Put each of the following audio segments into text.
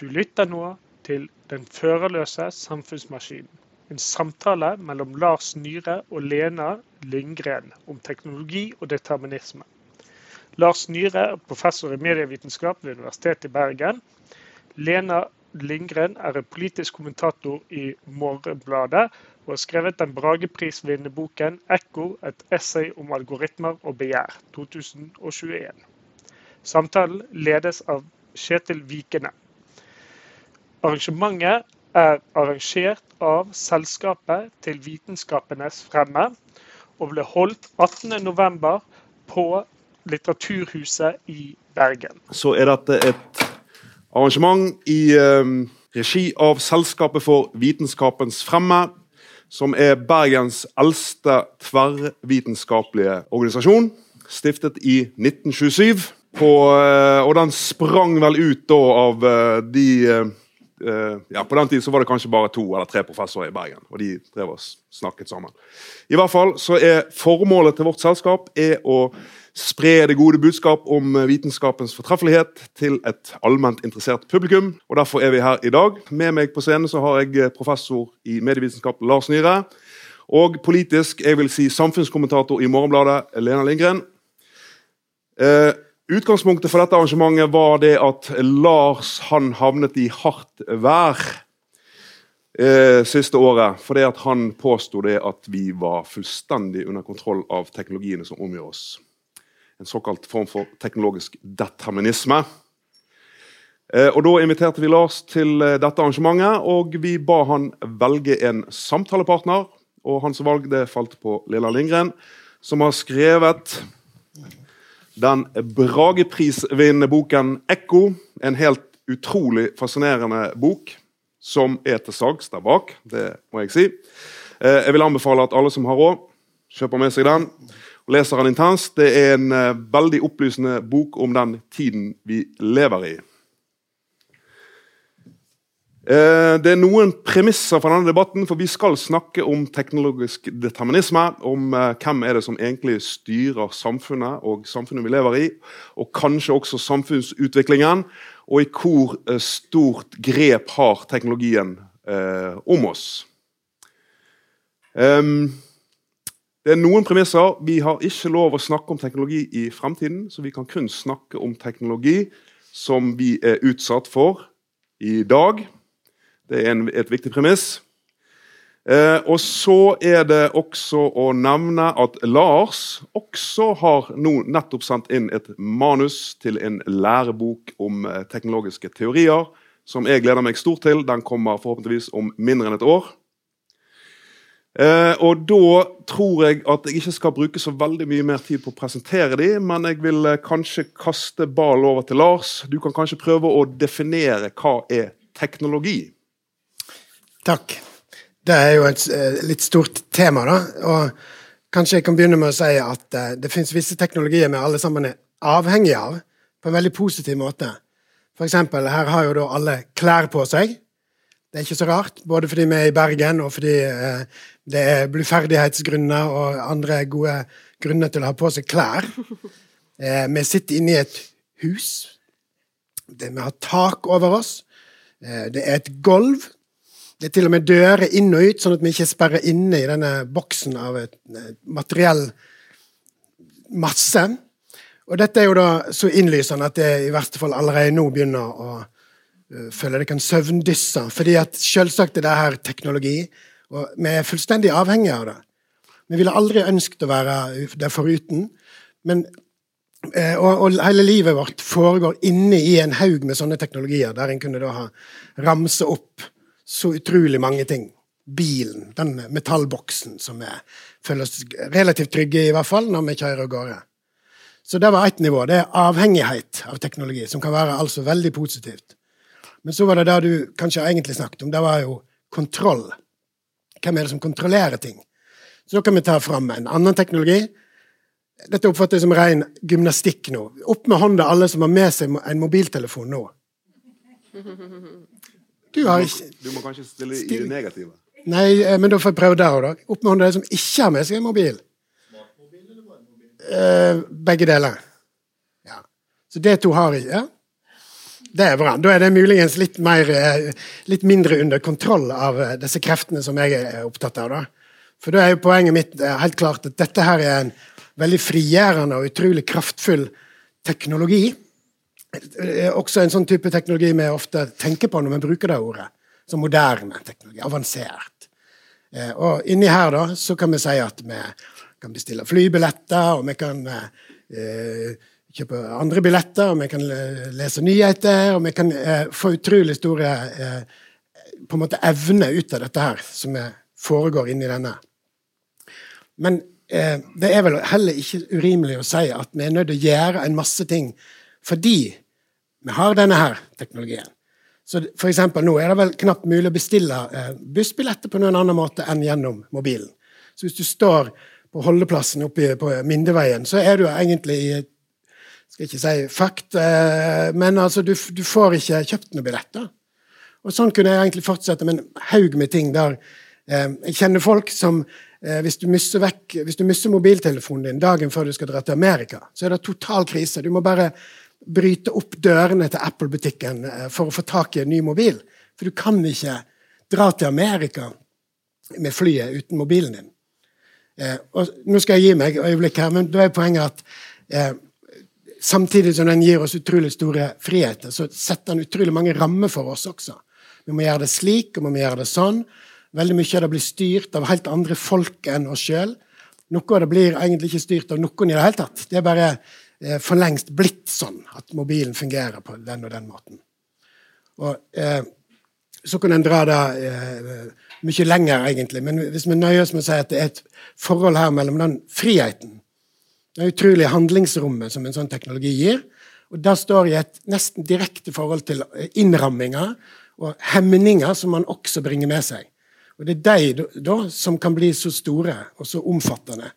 Du lytter nå til Den førerløse samfunnsmaskinen. En samtale mellom Lars Nyhre og Lena Lindgren om teknologi og determinisme. Lars Nyhre er professor i medievitenskap ved Universitetet i Bergen. Lena Lindgren er en politisk kommentator i Morgenbladet og har skrevet den Brageprisvinnende boken 'Ekko et essay om algoritmer og begjær', 2021. Samtalen ledes av Kjetil Vikene. Arrangementet er arrangert av Selskapet til vitenskapenes fremme og ble holdt 18.11. på Litteraturhuset i Bergen. Så er dette et arrangement i um, regi av Selskapet for vitenskapens fremme, som er Bergens eldste tverrvitenskapelige organisasjon, stiftet i 1927. På, uh, og den sprang vel ut da av uh, de uh, ja, På den tid var det kanskje bare to eller tre professorer i Bergen. og de drev og snakket sammen. I hvert fall så er Formålet til vårt selskap er å spre det gode budskap om vitenskapens fortreffelighet til et allment interessert publikum. og Derfor er vi her i dag. Med meg på scenen så har jeg professor i medievitenskap Lars Nyhre. Og politisk jeg vil si samfunnskommentator i Morgenbladet Lena Lindgren. Eh, Utgangspunktet for dette arrangementet var det at Lars han havnet i hardt vær eh, siste året. Fordi at han påsto at vi var fullstendig under kontroll av teknologiene som omgjør oss. En såkalt form for teknologisk determinisme. Eh, og Da inviterte vi Lars til eh, dette arrangementet, og vi ba han velge en samtalepartner. Og Hans valg det falt på Lilla Lindgren, som har skrevet den Brageprisvinnende boken 'Ekko'. En helt utrolig fascinerende bok som er til salgs der bak. Det må jeg si. Eh, jeg vil anbefale at alle som har råd, kjøper med seg den og leser den intenst. Det er en eh, veldig opplysende bok om den tiden vi lever i. Eh, det er noen premisser for denne debatten, for vi skal snakke om teknologisk determinisme. Om eh, hvem er det som egentlig styrer samfunnet og samfunnet vi lever i. Og kanskje også samfunnsutviklingen. Og i hvor eh, stort grep har teknologien om oss. Det er noen premisser. Vi har ikke lov å snakke om teknologi i fremtiden. Så vi kan kun snakke om teknologi som vi er utsatt for i dag. Det er en, et viktig premiss. Eh, og så er det også å nevne at Lars også har nå nettopp sendt inn et manus til en lærebok om eh, teknologiske teorier, som jeg gleder meg stort til. Den kommer forhåpentligvis om mindre enn et år. Eh, og da tror jeg at jeg ikke skal bruke så veldig mye mer tid på å presentere de, men jeg vil eh, kanskje kaste ballen over til Lars. Du kan kanskje prøve å definere hva er teknologi? Takk. Det er jo et eh, litt stort tema, da. Og kanskje jeg kan begynne med å si at uh, det finnes visse teknologier vi alle sammen er avhengige av, på en veldig positiv måte. For eksempel, her har jo da alle klær på seg. Det er ikke så rart, både fordi vi er i Bergen, og fordi uh, det er bluferdighetsgrunner og andre gode grunner til å ha på seg klær. Vi sitter inne i et hus. Vi har tak over oss. Det er et gulv det er til og med dører inn og ut, sånn at vi ikke sperrer inne i denne boksen av et materiell masse. Og dette er jo da så innlysende at det i verste fall allerede nå begynner å uh, føle det kan søvndysse. Fordi at selvsagt er det her teknologi, og vi er fullstendig avhengige av det. Vi ville aldri ønsket å være det foruten. Men, uh, og, og, hele livet vårt foregår inne i en haug med sånne teknologier, der en kunne da ha ramse opp så utrolig mange ting. Bilen, den metallboksen som vi føler oss relativt trygge i, i hvert fall når vi kjører av gårde. Så det var ett nivå. Det er avhengighet av teknologi, som kan være altså veldig positivt. Men så var det det du kanskje egentlig snakket om. Det var jo kontroll. Hvem er det som kontrollerer ting? Så da kan vi ta fram en annen teknologi. Dette oppfatter jeg som ren gymnastikk nå. Opp med hånda alle som har med seg en mobiltelefon nå. Du, har ikke Du må kanskje stille i det negative. Nei, eh, men da får jeg prøve der òg, da. Oppmuntre de som ikke har med seg en mobil. Smartmobil eller bare? Eh, begge deler. Ja. Så det to har ikke. Ja. det er bra. Da er det muligens litt, mer, eh, litt mindre under kontroll av eh, disse kreftene som jeg er opptatt av. da. For da er jo poenget mitt helt klart at dette her er en veldig frigjørende og utrolig kraftfull teknologi. Også en sånn type teknologi vi ofte tenker på når vi bruker det ordet. Som moderne teknologi. Avansert. Og inni her da, så kan vi si at vi kan bestille flybilletter, og vi kan eh, kjøpe andre billetter, og vi kan lese nyheter, og vi kan eh, få utrolig store eh, på en måte evne ut av dette her, som foregår inni denne. Men eh, det er vel heller ikke urimelig å si at vi er nødt til å gjøre en masse ting fordi vi har denne her teknologien. Så for eksempel, nå er det vel knapt mulig å bestille eh, bussbilletter på noen annen måte enn gjennom mobilen. Så hvis du står på holdeplassen oppe på Mindeveien, så er du egentlig i skal ikke si fakt, eh, men altså, du, du, får ikke kjøpt noen billetter. Og Sånn kunne jeg egentlig fortsette med en haug med ting der eh, jeg kjenner folk som hvis, du vekk, hvis du mister mobiltelefonen din dagen før du skal dra til Amerika, så er det total krise. Du må bare bryte opp dørene til Apple-butikken eh, for å få tak i en ny mobil. For du kan ikke dra til Amerika med flyet uten mobilen din. Eh, nå skal jeg gi meg øyeblikk her, men da er poenget at eh, Samtidig som den gir oss utrolig store friheter, så setter den utrolig mange rammer for oss også. Vi må gjøre det slik, og vi må gjøre det sånn. Veldig mye av det blir styrt av helt andre folk enn oss sjøl. Noe av det blir egentlig ikke styrt av noen i det hele tatt. Det er bare eh, for lengst blitt sånn at mobilen fungerer på den og den måten. Og eh, Så kan en dra det eh, mye lenger, egentlig. Men hvis vi nøyer oss med å si at det er et forhold her mellom den friheten det utrolige handlingsrommet som en sånn teknologi gir. Og Det står i et nesten direkte forhold til innramminger og hemninger som man også bringer med seg. Og Det er de da, som kan bli så store og så omfattende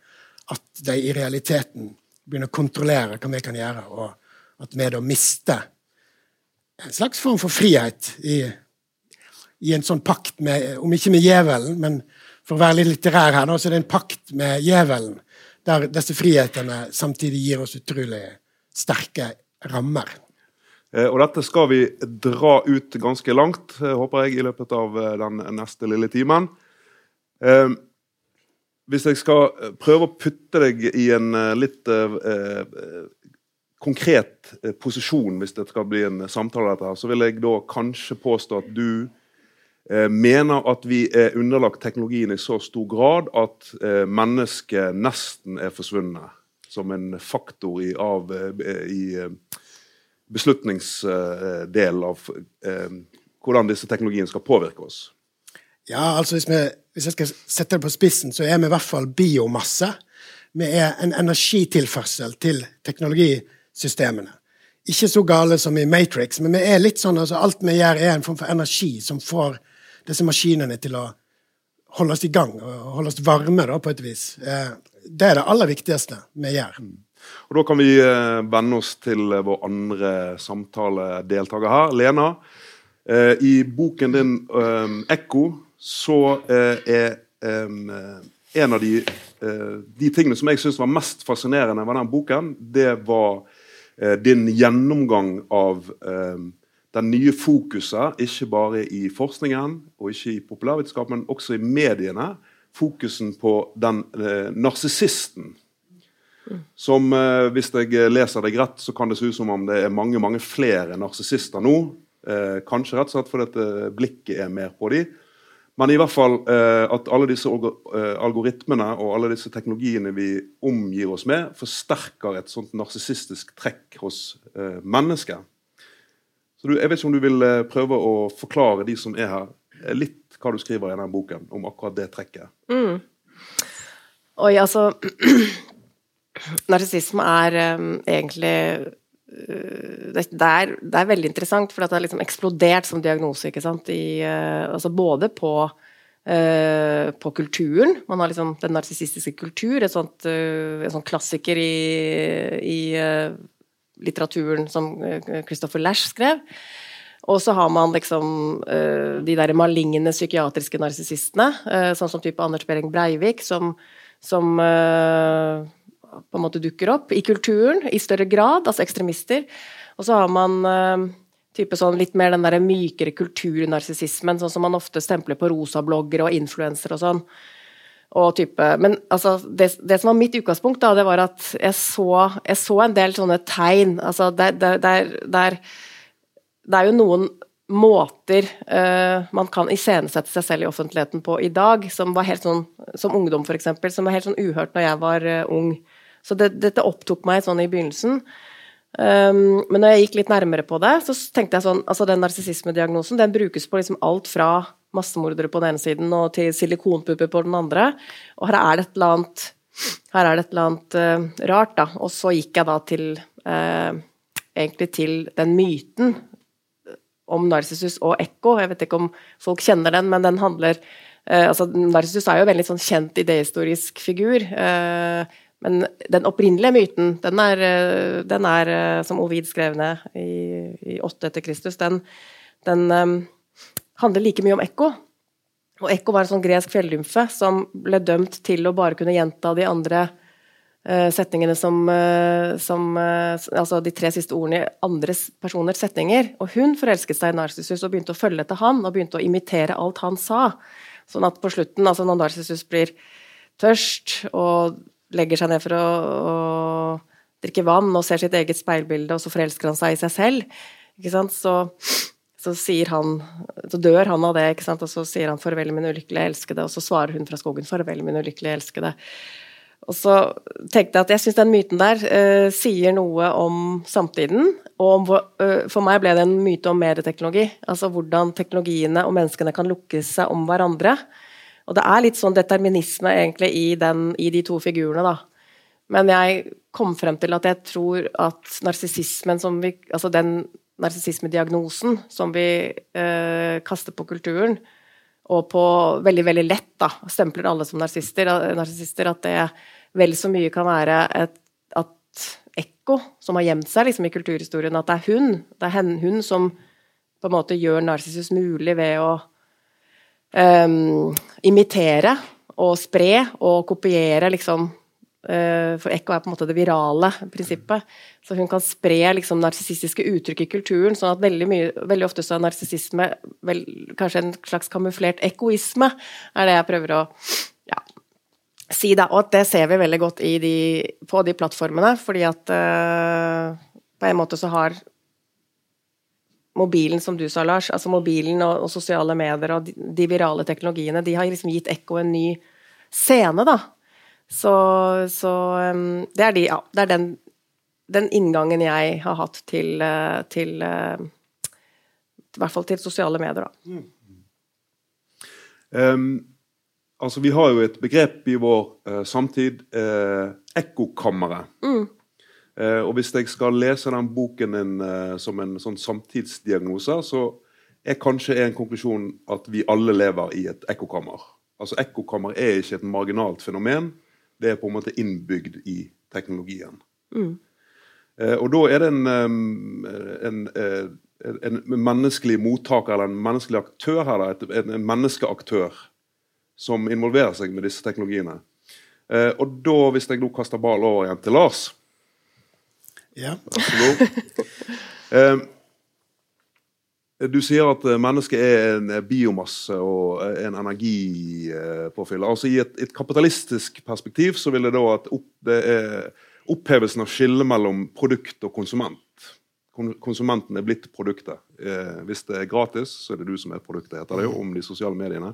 at de i realiteten begynner å kontrollere hva vi kan gjøre, og at vi da mister en slags form for frihet i, i en sånn pakt med Om ikke med djevelen, men for å være litt litterær her, så er det en pakt med djevelen der disse frihetene samtidig gir oss utrolig sterke rammer. Eh, og dette skal vi dra ut ganske langt, eh, håper jeg, i løpet av eh, den neste lille timen. Hvis jeg skal prøve å putte deg i en litt konkret posisjon, hvis det skal bli en samtale, dette her, så vil jeg da kanskje påstå at du Eh, mener at vi er underlagt teknologien i så stor grad at eh, mennesket nesten er forsvunnet som en faktor i, av, eh, i beslutningsdelen av hvordan disse teknologiene skal påvirke oss. Ja, altså hvis, vi, hvis, jeg skal sette det på spissen, så er vi i hvert fall biomasse. Vi er en energitilførsel til teknologisystemene. Ikke så gale som i Matrix, men vi er litt sånn, altså alt vi gjør, er en form for energi som får disse maskinene til å holde oss i gang og holde oss varme, da, på et vis. Eh, det er det aller viktigste vi gjør. Mm. Og Da kan vi eh, vende oss til vår andre samtaledeltaker her, Lena. Eh, I boken din 'Ekko' så er en av de, de tingene som jeg syns var mest fascinerende med den boken, det var din gjennomgang av den nye fokuset, ikke bare i forskningen og ikke i populærvitenskap, men også i mediene, fokusen på den eh, narsissisten. Som, eh, hvis jeg leser deg rett, så kan det se ut som om det er mange mange flere narsissister nå. Eh, kanskje rett og slett fordi eh, blikket er mer på dem. Men i hvert fall eh, at alle disse eh, algoritmene og alle disse teknologiene vi omgir oss med, forsterker et sånt narsissistisk trekk hos mennesker. Så du, jeg vet ikke om du vil eh, prøve å forklare de som er her, eh, litt hva du skriver i denne boken om akkurat det trekket. Mm. Oi, altså Narsissisme er um, egentlig det, det, er, det, er, veldig interessant, for det har liksom eksplodert som diagnose. ikke sant? I, uh, altså både på, uh, på kulturen. Man har liksom den narsissistiske kultur, et sånt, en sånn klassiker i, i litteraturen som eh, Christopher Lash skrev. Og så har man liksom uh, de der maligne psykiatriske narsissistene, uh, sånn som type Anders Behring Breivik, som, som uh, på en måte dukker opp i kulturen i større grad, altså ekstremister. Og så har man type sånn litt mer den der mykere kulturnarsissismen, sånn som man ofte stempler på rosabloggere og influensere og sånn. Og type, men altså, det, det, som var mitt utgangspunkt, da, det var at jeg så, jeg så en del sånne tegn. Altså, det, det, det er jo noen måter uh, man kan iscenesette seg selv i offentligheten på i dag, som var helt sånn, som ungdom f.eks., som var helt sånn uhørt når jeg var uh, ung. Så dette opptok meg sånn i begynnelsen. Um, men når jeg gikk litt nærmere på det, så tenkte jeg sånn altså Den narsissismediagnosen den brukes på liksom alt fra massemordere på den ene siden og til silikonpupper på den andre. Og her er det et eller annet, her er det et eller annet uh, rart, da. Og så gikk jeg da til uh, egentlig til den myten om Narsissus og Ekko. Jeg vet ikke om folk kjenner den, men den handler uh, altså Narsissus er jo en veldig sånn kjent idehistorisk figur. Uh, men den opprinnelige myten, den er, eh, den er eh, som Ovid skrev ned i, i 8 etter Kristus, den, den um, handler like mye om Ekko. Og Ekko var en sånn gresk fjellymfe som ble dømt til å bare kunne gjenta de andre uh, setningene som, uh, som uh, Altså de tre siste ordene i andres personers setninger. Og hun forelsket seg i Narsissus og begynte å følge etter han og begynte å imitere alt han sa. Sånn at på slutten, altså når Narsissus blir tørst og legger seg ned for å, å, drikke vann og ser sitt eget speilbilde, og så forelsker han seg i seg selv, ikke sant, så, så han Så dør han av det, ikke sant, og så sier han 'farvel, min ulykkelige elskede', og så svarer hun fra skogen 'farvel, min ulykkelige elskede'. Og så tenkte jeg at jeg syns den myten der uh, sier noe om samtiden. Og om, uh, for meg ble det en myte om medieteknologi. Altså hvordan teknologiene og menneskene kan lukke seg om hverandre. Og det er litt sånn determinisme egentlig i, den, i de to figurene, da. Men jeg kom frem til at jeg tror at narsissismen som vi Altså den narsissismediagnosen som vi eh, kaster på kulturen, og på veldig, veldig lett da, stempler alle som narsister, at det vel så mye kan være et, at ekko som har gjemt seg liksom, i kulturhistorien, at det er hun, det er hun som på en måte gjør narsissus mulig ved å um, imitere og spre og kopiere, liksom. Uh, for ekko er på en måte det virale prinsippet. Så hun kan spre liksom narsissistiske uttrykk i kulturen, sånn at veldig, mye, veldig ofte så er narsissisme kanskje en slags kamuflert ekkoisme, er det jeg prøver å ja, si. da, Og at det ser vi veldig godt de, på de plattformene, fordi at uh, på en måte så har mobilen, som du sa, Lars, altså mobilen og, og sosiale medier og de, de, virale teknologiene, de har liksom gitt Ekko en ny scene, da. Så, så um, det er, de, ja, det er den, den, inngangen jeg har hatt til, uh, til uh, I hvert fall til sosiale medier, da. Mm. Um, altså, vi har jo et begrep i vår uh, samtid, uh, ekkokammeret. Mm. Eh, og hvis jeg skal lese den boken din eh, som en sånn samtidsdiagnose, så er kanskje en konklusjon at vi alle lever i et ekkokammer. Altså Ekkokammer er ikke et marginalt fenomen, det er på en måte innbygd i teknologien. Mm. Eh, og da er det en, en, en, menneskelig mottaker, eller en menneskelig aktør her, en, en menneskeaktør, som involverer seg med disse teknologiene. Og da, hvis jeg nå kaster ball over igjen til Lars ja. Vær så god. Eh, du sier at eh, mennesket er en biomasse og eh, en energipåfyll. Altså I et, et, kapitalistisk perspektiv så vil det da at opp, det er opphevelsen av skillet mellom produkt og konsument. Konsumenten er blitt produktet. Eh, hvis det er gratis, så er det du som er produktet, heter det jo om de sosiale mediene.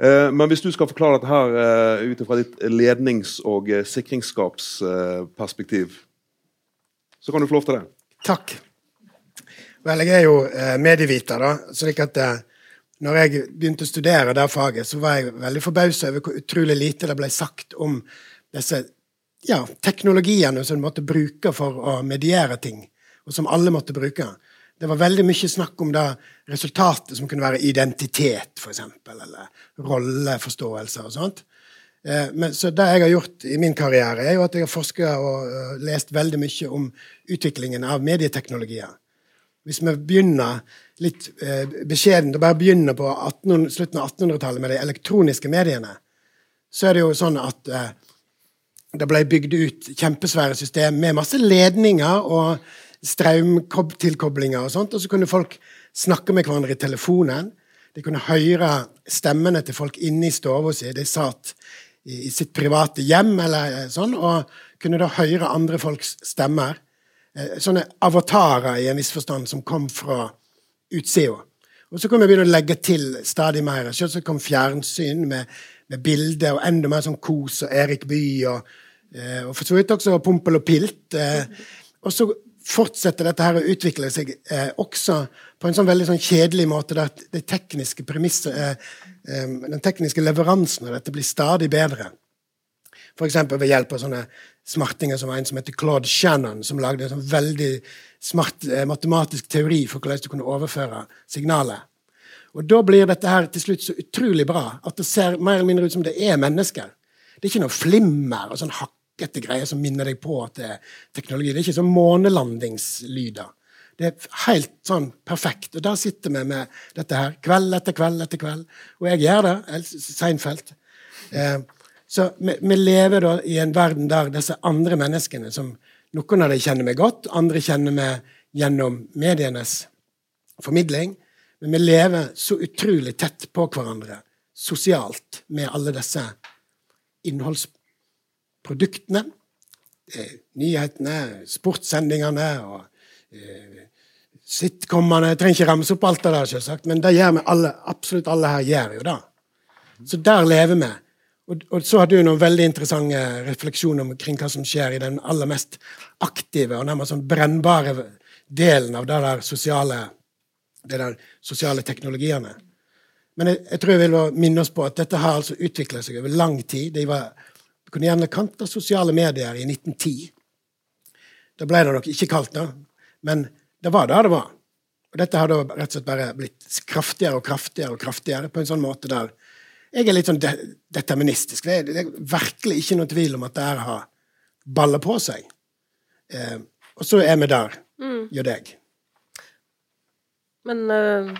Eh, men hvis du skal forklare dette her eh, ut fra ditt lednings- og sikringsskapsperspektiv, så kan du få lov til det. Takk. Vel, jeg er jo eh, medieviter, da. slik at eh, når jeg begynte å studere det faget, så var jeg veldig forbausa over hvor utrolig lite det ble sagt om disse ja, teknologiene som du måtte bruke for å mediere ting, og som alle måtte bruke. Det var veldig mye snakk om det resultatet som kunne være identitet, f.eks., eller rolleforståelse og sånt. Eh, men, så det jeg har gjort i min karriere, er jo at jeg har forska og uh, lest veldig mye om utviklingen av medieteknologier. Hvis vi begynner litt uh, beskjedent og bare begynner på 18, slutten av 1800-tallet med de elektroniske mediene, så er det jo sånn at det ble bygd ut kjempesvære system med masse ledninger og strømtilkoblinger og sånt. Og så kunne folk snakke med hverandre i telefonen. De kunne høre stemmene til folk inne i stua si. De satt i, sitt private hjem eller sånn, og kunne da høre andre folks stemmer. Eh, sånne avatarer i en viss forstand som kom fra utsida. Og så kunne vi begynne å legge til stadig mer. Så kom fjernsyn med, med bilder og enda mer sånn kos og Erik Bye og, eh, og for så vidt også Pompel og Pilt. Eh, og så fortsetter dette her å utvikle seg eh, også på en sånn veldig sånn kjedelig måte, der det tekniske premisset, eh, eh, den tekniske leveransen av dette blir stadig bedre. F.eks. ved hjelp av sånne smartinger som en som heter Claude Shannon, som lagde en sånn veldig smart eh, matematisk teori for hvordan du kunne overføre signalet. Og Da blir dette her til slutt så utrolig bra at det ser mer eller mindre ut som det er mennesker. Det er ikke noe flimmer og sånn hakkete greier som minner deg på at det er teknologi. Det er ikke sånn månelandingslyder. Det er helt sånn perfekt. Og der sitter vi med dette her kveld etter kveld etter kveld. Og jeg gjør det. Seinfeld. Eh, så vi, vi, lever da i en verden der disse andre menneskene, som noen av dem kjenner meg godt, andre kjenner meg gjennom medienes formidling, men vi lever så utrolig tett på hverandre sosialt med alle disse innholdsproduktene nyhetene, sportssendingene og eh, sitcomene. Jeg trenger ikke ramse opp alt det der, selvsagt, men det gjør vi alle, absolutt alle her gjør jo det. Så der lever vi. Og, og så har du noen veldig interessante refleksjoner omkring hva som skjer i den aller mest aktive og nærmest sånn brennbare delen av det der sosiale, det der sosiale teknologiene. Men jeg, jeg tror jeg vil minne oss på at dette har altså utvikla seg over lang tid. De var du kunne gjerne kalt det sosiale medier i 1910. Da ble det nok ikke kalt det, men det var det det var. Og dette har da rett og slett bare blitt kraftigere og kraftigere og kraftigere på en sånn måte der jeg er litt sånn de deterministisk. Det er, det er, virkelig ikke noen tvil om at det her har baller på seg. Eh, og så er vi der, mm. gjør deg. Men uh,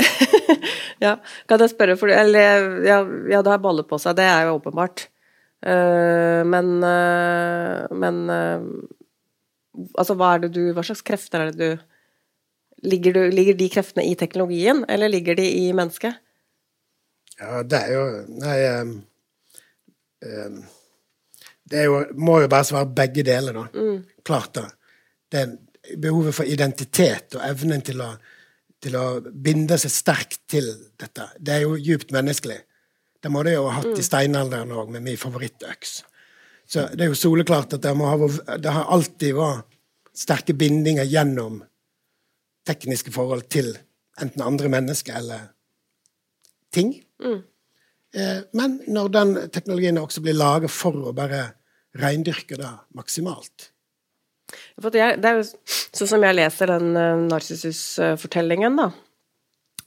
Ja, kan jeg spørre for Eller ja, ja, det har baller på seg, det er jo åpenbart. Uh, men uh, Men uh, altså, hva det du Hva slags krefter er det du ligger, du ligger, de kreftene i teknologien, eller ligger de i mennesket? Ja, det er jo Nei um, um, Det jo, må jo bare svare begge deler, da. Mm. Klart det. Det behovet for identitet og evnen til å, til å binde seg sterkt til dette. Det er jo djupt menneskelig. Det må du jo ha hatt i mm. steinalderen òg, med min favorittøks. Så det er jo soleklart at det, ha, det har alltid vært sterke bindinger gjennom tekniske forhold til enten andre mennesker eller ting. Mm. Eh, men når den teknologien også blir laget for å bare reindyrke det maksimalt. Det er jo sånn som jeg leser den uh, Narsissus-fortellingen, da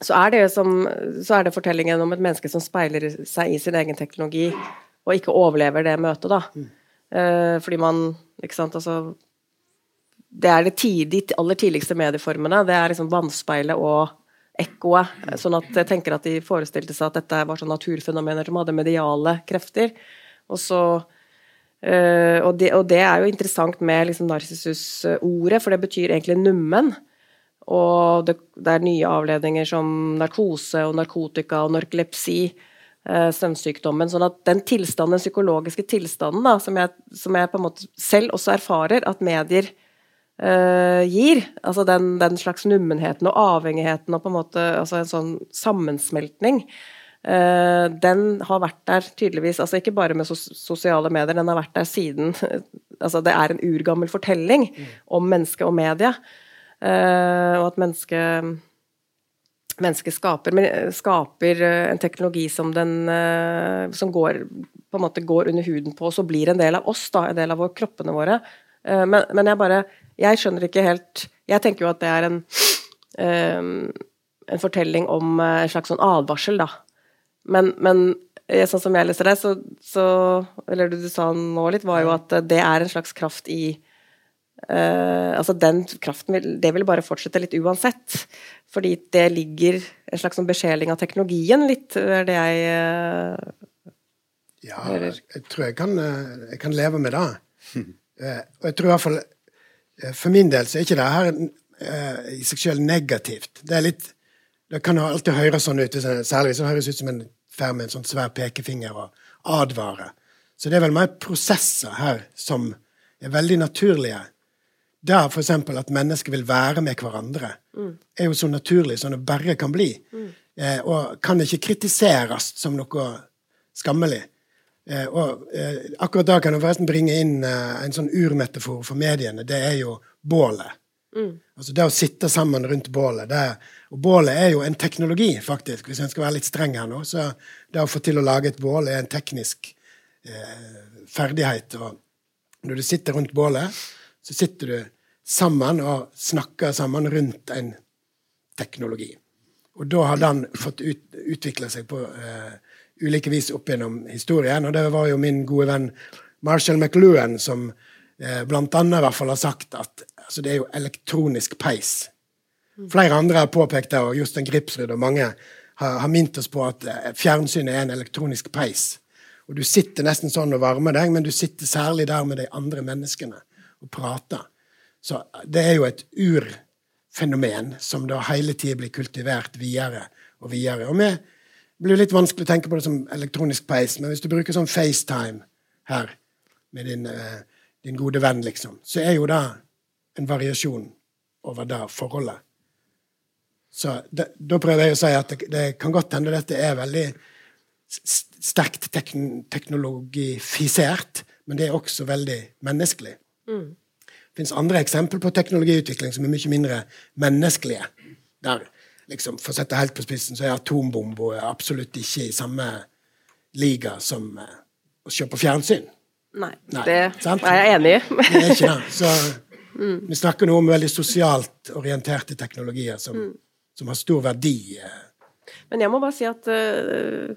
så er, som, så er det fortellingen om et menneske som speiler seg i sin egen teknologi, og ikke overlever det møtet, da. Mm. Eh, fordi man Ikke sant, altså Det er det tid, de aller tidligste medieformene. Det er liksom vannspeilet og ekkoet. Sånn at jeg tenker at de forestilte seg at dette var sånn naturfenomener som hadde mediale krefter. Og så Uh, og, det, og, det, er jo interessant med liksom narsissus-ordet, for det betyr egentlig nummen. Og det, det, er nye avledninger som narkose og narkotika og narkolepsi, eh, søvnsykdommen. Sånn at den tilstanden, den psykologiske tilstanden da, som, jeg, som jeg på en måte selv også erfarer at medier uh, gir, altså den, den, slags nummenheten og avhengigheten og på en måte altså en sånn sammensmeltning, uh, den har vært der tydeligvis, altså ikke bare med sos sosiale medier, den har vært der siden altså Det er en urgammel fortelling mm. om menneske og media, Uh, og at mennesket mennesket skaper, skaper, eh, en teknologi som, den, uh, som går, på en måte går under huden på oss og blir en del av oss, da, en del av vår, kroppene våre. Men, men, jeg bare Jeg skjønner ikke helt Jeg tenker jo at det er en, en fortelling om en slags sånn advarsel, da. Men, men sånn som jeg leser det, så, så Eller du sa nå litt, var jo at det er en slags kraft i Uh, altså den kraften vil, det vil bare fortsette litt uansett. Fordi det ligger en slags sånn besjeling av teknologien, litt, er det jeg uh, Ja, hører. jeg tror jeg kan, eh, jeg kan, leve med det. Uh, og jeg tror i hvert fall For min del så er ikke det her i seg selv negativt. Det er litt Det kan alltid høres sånn ut, særlig hvis det høres ut som en ferd med en sånn svær pekefinger og advare. Så det er vel mer prosesser her som er veldig naturlige. Der f.eks. at mennesker vil være med hverandre, mm. er jo så naturlig som det bare kan bli. Mm. Eh, og kan ikke kritiseres som noe skammelig. Eh, og eh, akkurat da kan jeg forresten bringe inn eh, en sånn urmetafor for mediene. Det er jo bålet. Mm. Altså det å sitte sammen rundt bålet. Det, og bålet er jo en teknologi, faktisk. Hvis en skal være litt streng her nå. Så det å få til å lage et bål er en teknisk eh, ferdighet. Og når du sitter rundt bålet, så sitter du sammen og snakker sammen rundt en teknologi. Og da har den fått ut, utvikle seg på uh, ulike vis opp gjennom historien. Og det var jo min gode venn Marshall McLuhan som uh, blant annet i hvert fall har sagt at altså, det er jo elektronisk peis. Flere andre har påpekt det, og Jostein Gripsrud og mange har, har minnet oss på at eh, fjernsynet er en elektronisk peis. Og du sitter nesten sånn og varmer deg, men du sitter særlig der med de andre menneskene og prater. Så det er jo et urfenomen som da hele tida blir kultivert videre og videre. Og vi blir litt vanskelig å tenke på det som elektronisk peis, men hvis du bruker sånn FaceTime her med din, uh, din gode venn, liksom, så er jo det en variasjon over det forholdet. Så da prøver jeg å si at det, det kan godt hende dette er veldig sterkt tekn teknologifisert, men det er også veldig menneskelig. Mm. Det fins andre eksempler på teknologiutvikling som er mye mindre menneskelige. Der liksom, For å sette helt på spissen, så er atombomba absolutt ikke i samme liga som uh, å se på fjernsyn. Nei, Nei det sant? er jeg enig i. det er ikke det. Så mm. vi snakker nå om veldig sosialt orienterte teknologier som, mm. som har stor verdi. Uh, men jeg må bare si at uh,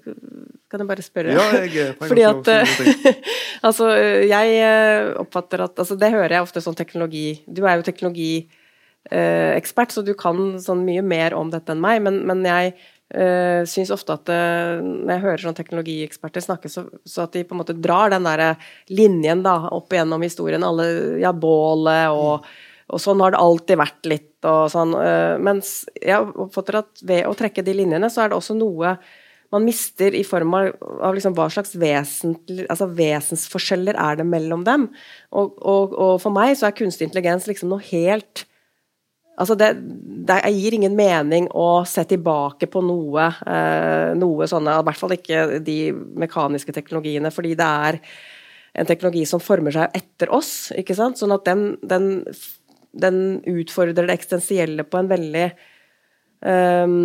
Kan jeg bare spørre? Ja, jeg Fordi at uh, Altså, jeg oppfatter at altså, Det hører jeg ofte sånn teknologi Du er jo teknologiekspert, Eh, så du kan sånn mye mer om dette enn meg. Men, men jeg uh, syns ofte at uh, når jeg hører sånn teknologieksperter snakke, så, så, at de på en måte drar den der linjen da, opp igjennom historien. Alle, ja, bålet og, og sånn har det alltid vært litt. og sånn. Uh, mens jeg oppfatter at ved å trekke de linjene, så er det også noe man mister i form av, av liksom hva slags altså vesensforskjeller er det mellom dem. Og, og, og, for meg så er kunstig intelligens liksom noe helt Altså det, det, gir ingen mening å se tilbake på noe, eh, noe sånne, i hvert fall ikke de mekaniske teknologiene, fordi det er en teknologi som former seg etter oss. ikke sant? Sånn at den, den, den utfordrer det eksistensielle på en veldig um,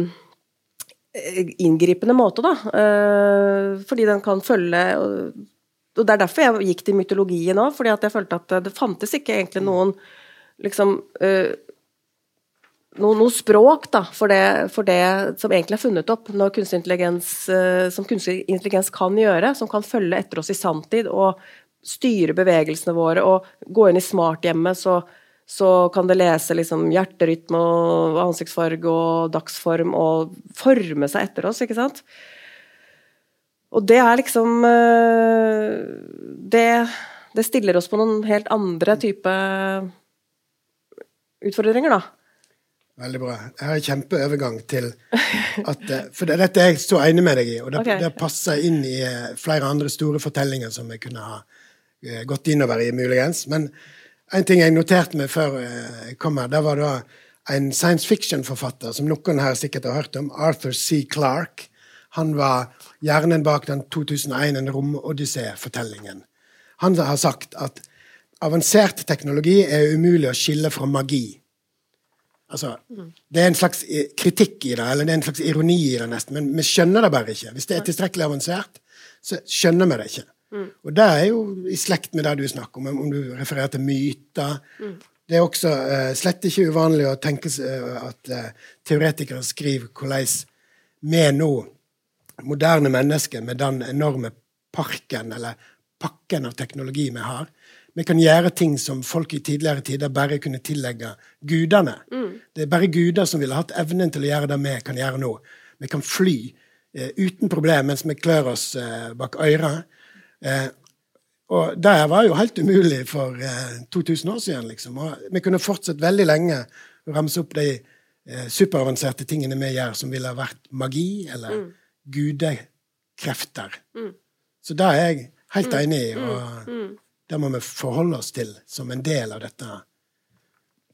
inngripende måte, da. Uh, fordi den kan følge og, og Det er derfor jeg gikk til mytologien òg, fordi jeg følte at det fantes ikke egentlig noen liksom uh, noe, noe, språk da, for det, for det, som egentlig er funnet opp når kunstig intelligens, eh, som kunstig intelligens kan gjøre, som kan følge etter oss i sanntid og styre bevegelsene våre og gå inn i smarthjemmet, så, så kan det lese liksom hjerterytme og ansiktsfarge og dagsform og forme seg etter oss, ikke sant? Og det er liksom eh, Det, det stiller oss på noen helt andre type utfordringer, da. Veldig bra. Jeg har en kjempeovergang til at eh, For dette er jeg så enig med deg i, og det, okay. det, passer inn i eh, flere andre store fortellinger som jeg kunne ha gått innover i, muligens. Men en ting jeg noterte meg før jeg kom her, det var da en science fiction-forfatter som noen her sikkert har hørt om, Arthur C. Clarke. Han var hjernen bak den 2001 En romodyssé-fortellingen. Han har sagt at avansert teknologi er umulig å skille fra magi. Altså, det er en slags kritikk i det, eller det er en slags ironi i det, nesten. Men vi skjønner det bare ikke. Hvis det er tilstrekkelig avansert, så skjønner vi det ikke. Mm. Og det er jo i slekt med det du snakker om, om du refererer til myter. Mm. Det er også uh, slett ikke uvanlig å tenke uh, at uh, teoretikere skriver hvordan vi nå, moderne mennesker, med den enorme parken, eller pakken av teknologi vi har, vi kan gjøre ting som folk i tidligere tider bare kunne tillegge gudene. Mm. Det er bare guder som ville hatt evnen til å gjøre det vi kan gjøre nå. Vi kan fly eh, uten problem mens vi klør oss eh, bak øret. Eh, Og det var jo helt umulig for eh, 2000 år siden. liksom. Og vi kunne fortsatt veldig lenge å ramse opp de eh, superavanserte tingene vi gjør, som ville ha vært magi eller mm. gudekrefter. Mm. Så det er jeg helt mm. enig i, mm. og mm. det må vi forholde oss til som en del av dette.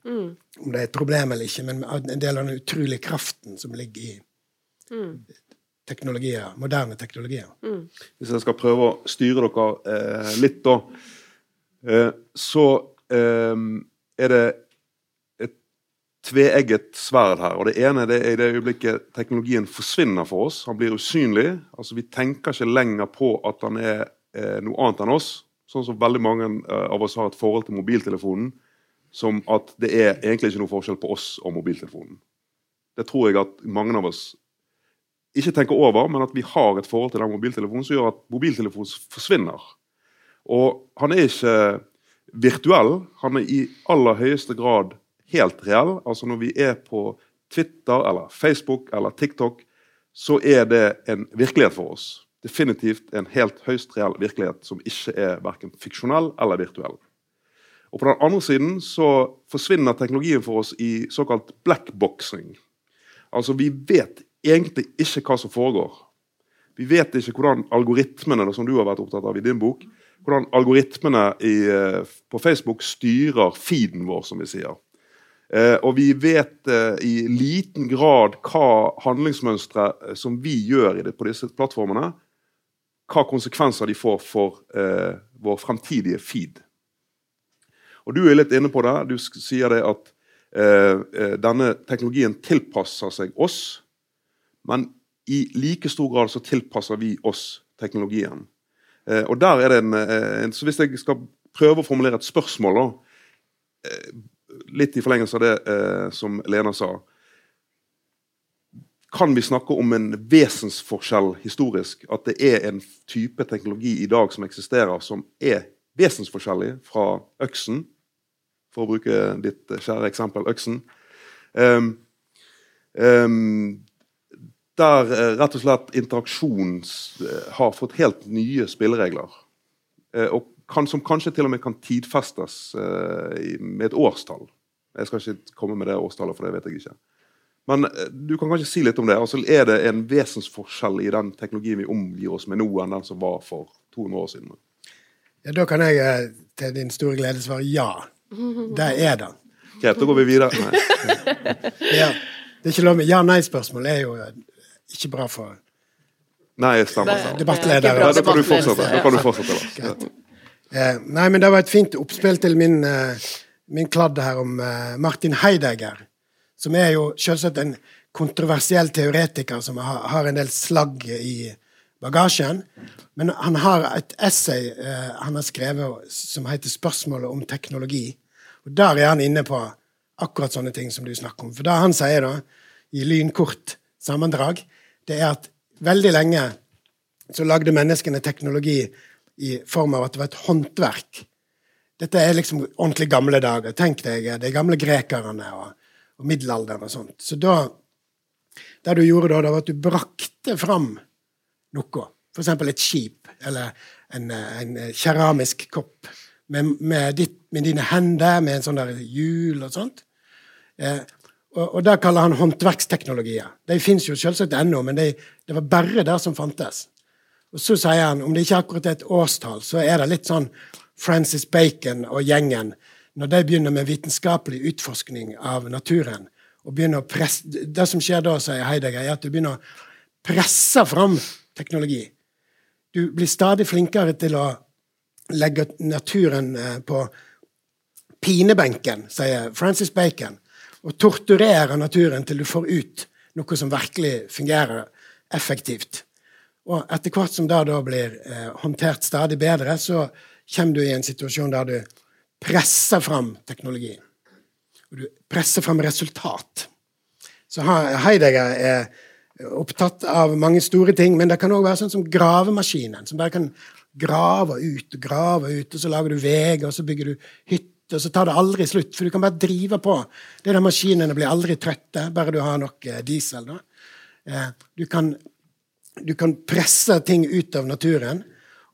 Mm. Om det er et problem eller ikke, men en del av den utrolige kraften som ligger i teknologier, moderne teknologier. Mm. Hvis jeg skal prøve å styre dere eh, litt, da, eh, så eh, er det et tveegget sverd her. og Det ene det er i det øyeblikket teknologien forsvinner for oss. Han blir usynlig. altså Vi tenker ikke lenger på at han er eh, noe annet enn oss. Sånn som veldig mange eh, av oss har et forhold til mobiltelefonen. Som at det er egentlig ikke noe forskjell på oss og mobiltelefonen. Det tror jeg at mange av oss ikke tenker over, men at vi har et forhold til den mobiltelefonen som gjør at mobiltelefonen forsvinner. Og han er ikke virtuell, han er i aller høyeste grad helt reell. Altså Når vi er på Twitter eller Facebook eller TikTok, så er det en virkelighet for oss. Definitivt en helt høyst reell virkelighet som ikke er verken fiksjonell eller virtuell. Og På den andre siden så forsvinner teknologien for oss i såkalt blackboxing. Altså Vi vet egentlig ikke hva som foregår. Vi vet ikke hvordan algoritmene som du har vært opptatt av i din bok, hvordan algoritmene i, eh, på Facebook styrer feeden vår, som vi sier. Eh, og vi vet eh, i liten grad hva handlingsmønstre eh, som vi gjør det, på disse plattformene, hva konsekvenser de får for eh, vår fremtidige feed. Og Du er litt inne på det. Du sier det at eh, denne teknologien tilpasser seg oss. Men i like stor grad så tilpasser vi oss teknologien. Eh, og der er det en, eh, en, så Hvis jeg skal prøve å formulere et spørsmål, da, eh, litt i forlengelse av det som Lena sa Kan vi snakke om en vesensforskjell historisk? At det er en type teknologi i dag som eksisterer, som er vesensforskjellig fra øksen? For å bruke ditt kjære eksempel øksen. Um, um, der eh, rett og slett interaksjon eh, har fått helt nye spilleregler. Eh, og kan, som kanskje til og med kan tidfestes med et årstall. Jeg skal ikke komme med det årstallet, for det vet jeg ikke. Men du kan kanskje si litt om det. Altså, er det en vesensforskjell i den teknologien vi omgir oss med nå, enn den som var for 200 år siden? Ja, Da kan jeg til din store glede svare ja. Det er det. Greit, da går vi videre. ja. Det er ikke lov med ja-nei-spørsmål. er jo ikke bra for Nei, stemmer. Debattleder. Da kan du fortsette. Da kan du fortsette ja. eh, nei, men det var et fint oppspill til min, eh, min kladd her om eh, Martin Heidegger, som er jo selvsagt en kontroversiell teoretiker som har, har en del slagg i bagasjen. Men han har et essay eh, han har skrevet som heter 'Spørsmålet om teknologi'. Og Der er han inne på akkurat sånne ting som du snakker om. For da han sier da, i lynkort sammendrag, det er at veldig lenge så lagde menneskene teknologi i form av at det var et håndverk. Dette er liksom ordentlig gamle dager. Tenk deg de gamle grekerne og, og middelalderen og sånt. Så da Det du gjorde da, det var at du brakte fram noe. F.eks. et skip eller en, en keramisk kopp med, med, ditt, med, dine hender, med en sånn der hjul og sånt. Eh, og, og det kaller han håndverksteknologier. De fins jo selvsagt ennå, men de, det var bare det som fantes. Og så sier han, om det ikke akkurat er et årstall, så er det litt sånn Francis Bacon og gjengen når de begynner med vitenskapelig utforskning av naturen. og begynner å presse, Det som skjer da, sier Heidegger, er at du begynner å presse fram teknologi. Du blir stadig flinkere til å legge naturen eh, på pinebenken, sier Francis Bacon og torturere naturen til du får ut noe som virkelig fungerer effektivt. Og etter hvert som det da blir eh, håndtert stadig bedre, så kommer du i en situasjon der du presser fram teknologi. Og du presser fram resultat. Så Heidegger er opptatt av mange store ting, men det kan òg være sånn som gravemaskinen, som bare kan grave ut og grave ut, og så lager du veier, og så bygger du hytter og så tar det aldri slutt, for du kan bare drive på. De der maskinene blir aldri trøtte, bare du har nok eh, diesel. Da. Eh, du, kan, du kan presse ting ut av naturen,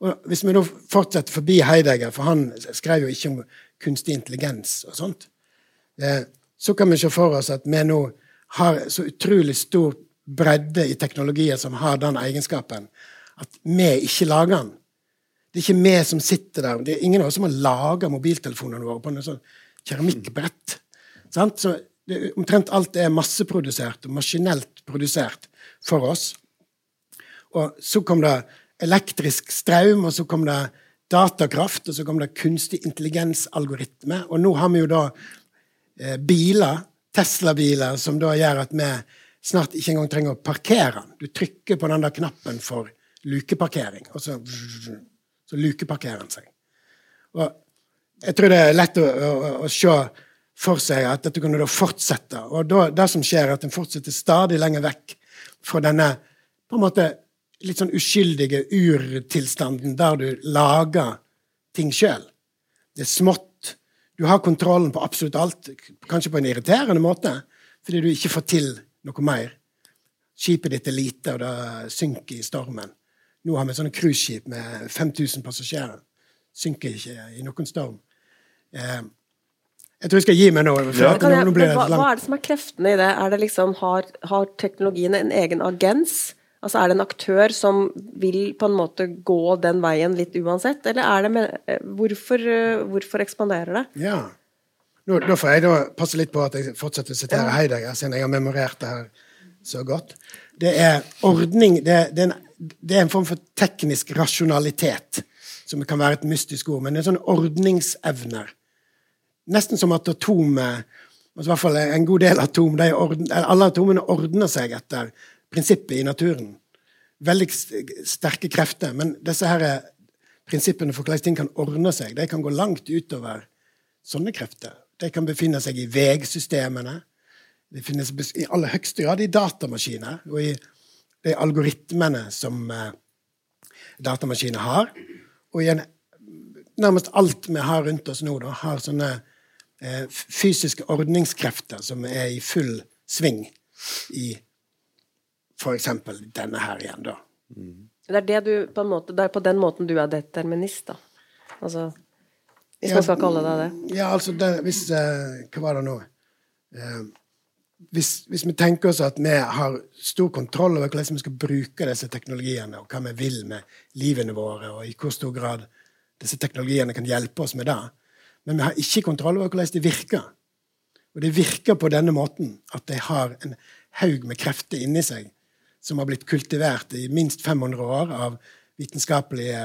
Og hvis vi nå fortsetter forbi Heidegger, for han skrev jo ikke om kunstig intelligens og sånt, eh, så kan vi se for oss at vi nå har så utrolig stor bredde i teknologier som har den egenskapen, at vi ikke lager den. Det er ikke vi som sitter der. Det er ingen av oss som har laga mobiltelefonene våre på noe sånn keramikkbrett. Så det, omtrent alt er masseprodusert og maskinelt produsert for oss. Og så kom det elektrisk strøm, og så kom det datakraft, og så kom det kunstig intelligens-algoritme. Og nå har vi jo da eh, biler, Tesla-biler, som da gjør at vi snart ikke engang trenger å parkere den. Du trykker på den der knappen for lukeparkering, og så så lukeparkerer han seg. Og jeg tror det er lett å, å, å se for seg at dette kunne da fortsette. Og da, det som skjer, er at en fortsetter stadig lenger vekk fra denne på en måte litt sånn uskyldige urtilstanden der du lager ting sjøl. Det er smått. Du har kontrollen på absolutt alt, kanskje på en irriterende måte, fordi du ikke får til noe mer. Skipet ditt er lite, og det synker i stormen. Nå har vi sånne cruiseskip med 5000 passasjerer. Synker ikke i noen storm. Eh, jeg tror jeg skal gi meg nå. Ja. Jeg, nå hva, hva, er det som er kreftene i det? Er det liksom, har, har teknologien en egen agens? Altså Er det en aktør som vil på en måte gå den veien litt uansett, eller er det med, eh, hvorfor, eh, hvorfor ekspanderer det? Ja, nå, nå, får jeg da passe litt på at jeg fortsetter å sitere ja. Heidegger, siden jeg har memorert det her så godt. Det er ordning det, det, er en, det, er en, form for teknisk rasjonalitet, som kan være et mystisk ord. Men det er sånne ordningsevner. Nesten som at atomet altså i hvert fall En god del atom, orden, alle atomene ordner seg etter prinsippet i naturen. Veldig sterke krefter. Men disse her prinsippene for hvordan ting kan ordne seg, de kan gå langt utover sånne krefter. De kan befinne seg i vegsystemene. Det finnes i aller høyeste grad i datamaskiner og i de algoritmene som eh, datamaskiner har. Og igjen, nærmest alt vi har rundt oss nå, da, har sånne eh, fysiske ordningskrefter som er i full sving i f.eks. denne her igjen, da. Mm. Det er, det, du, på måte, det er på den måten du er determinist, da? Altså, hvis ja, man skal kalle deg det? Ja, altså det, hvis eh, Hva var det nå? Eh, hvis, hvis, vi tenker oss at vi har stor kontroll over hvordan vi skal bruke disse teknologiene, og hva vi vil med livene våre, og i hvor stor grad disse teknologiene kan hjelpe oss med det, men vi har ikke kontroll over hvordan de virker. Og de virker på denne måten at de har en haug med krefter inni seg som har blitt kultivert i minst 500 år av vitenskapelige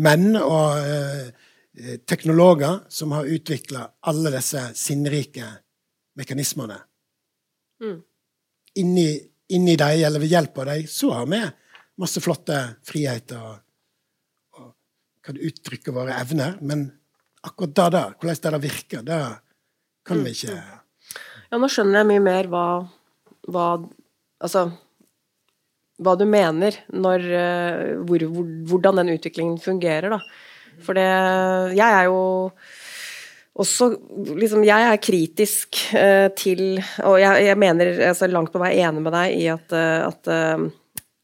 menn og eh, teknologer som har utvikla alle disse sinnrike mekanismene Mm. Inni, inni dem, eller ved hjelp av dem, så har vi masse flotte friheter og, og kan uttrykke våre evner. Men akkurat det der, hvordan det der virker, det kan vi ikke mm. Ja, nå skjønner jeg mye mer hva, hva Altså hva du mener når hvor, hvor, Hvordan den utviklingen fungerer, da. For det Jeg er jo også liksom, Jeg er kritisk uh, til Og jeg, jeg mener altså, langt på vei enig med deg i at, uh, at uh,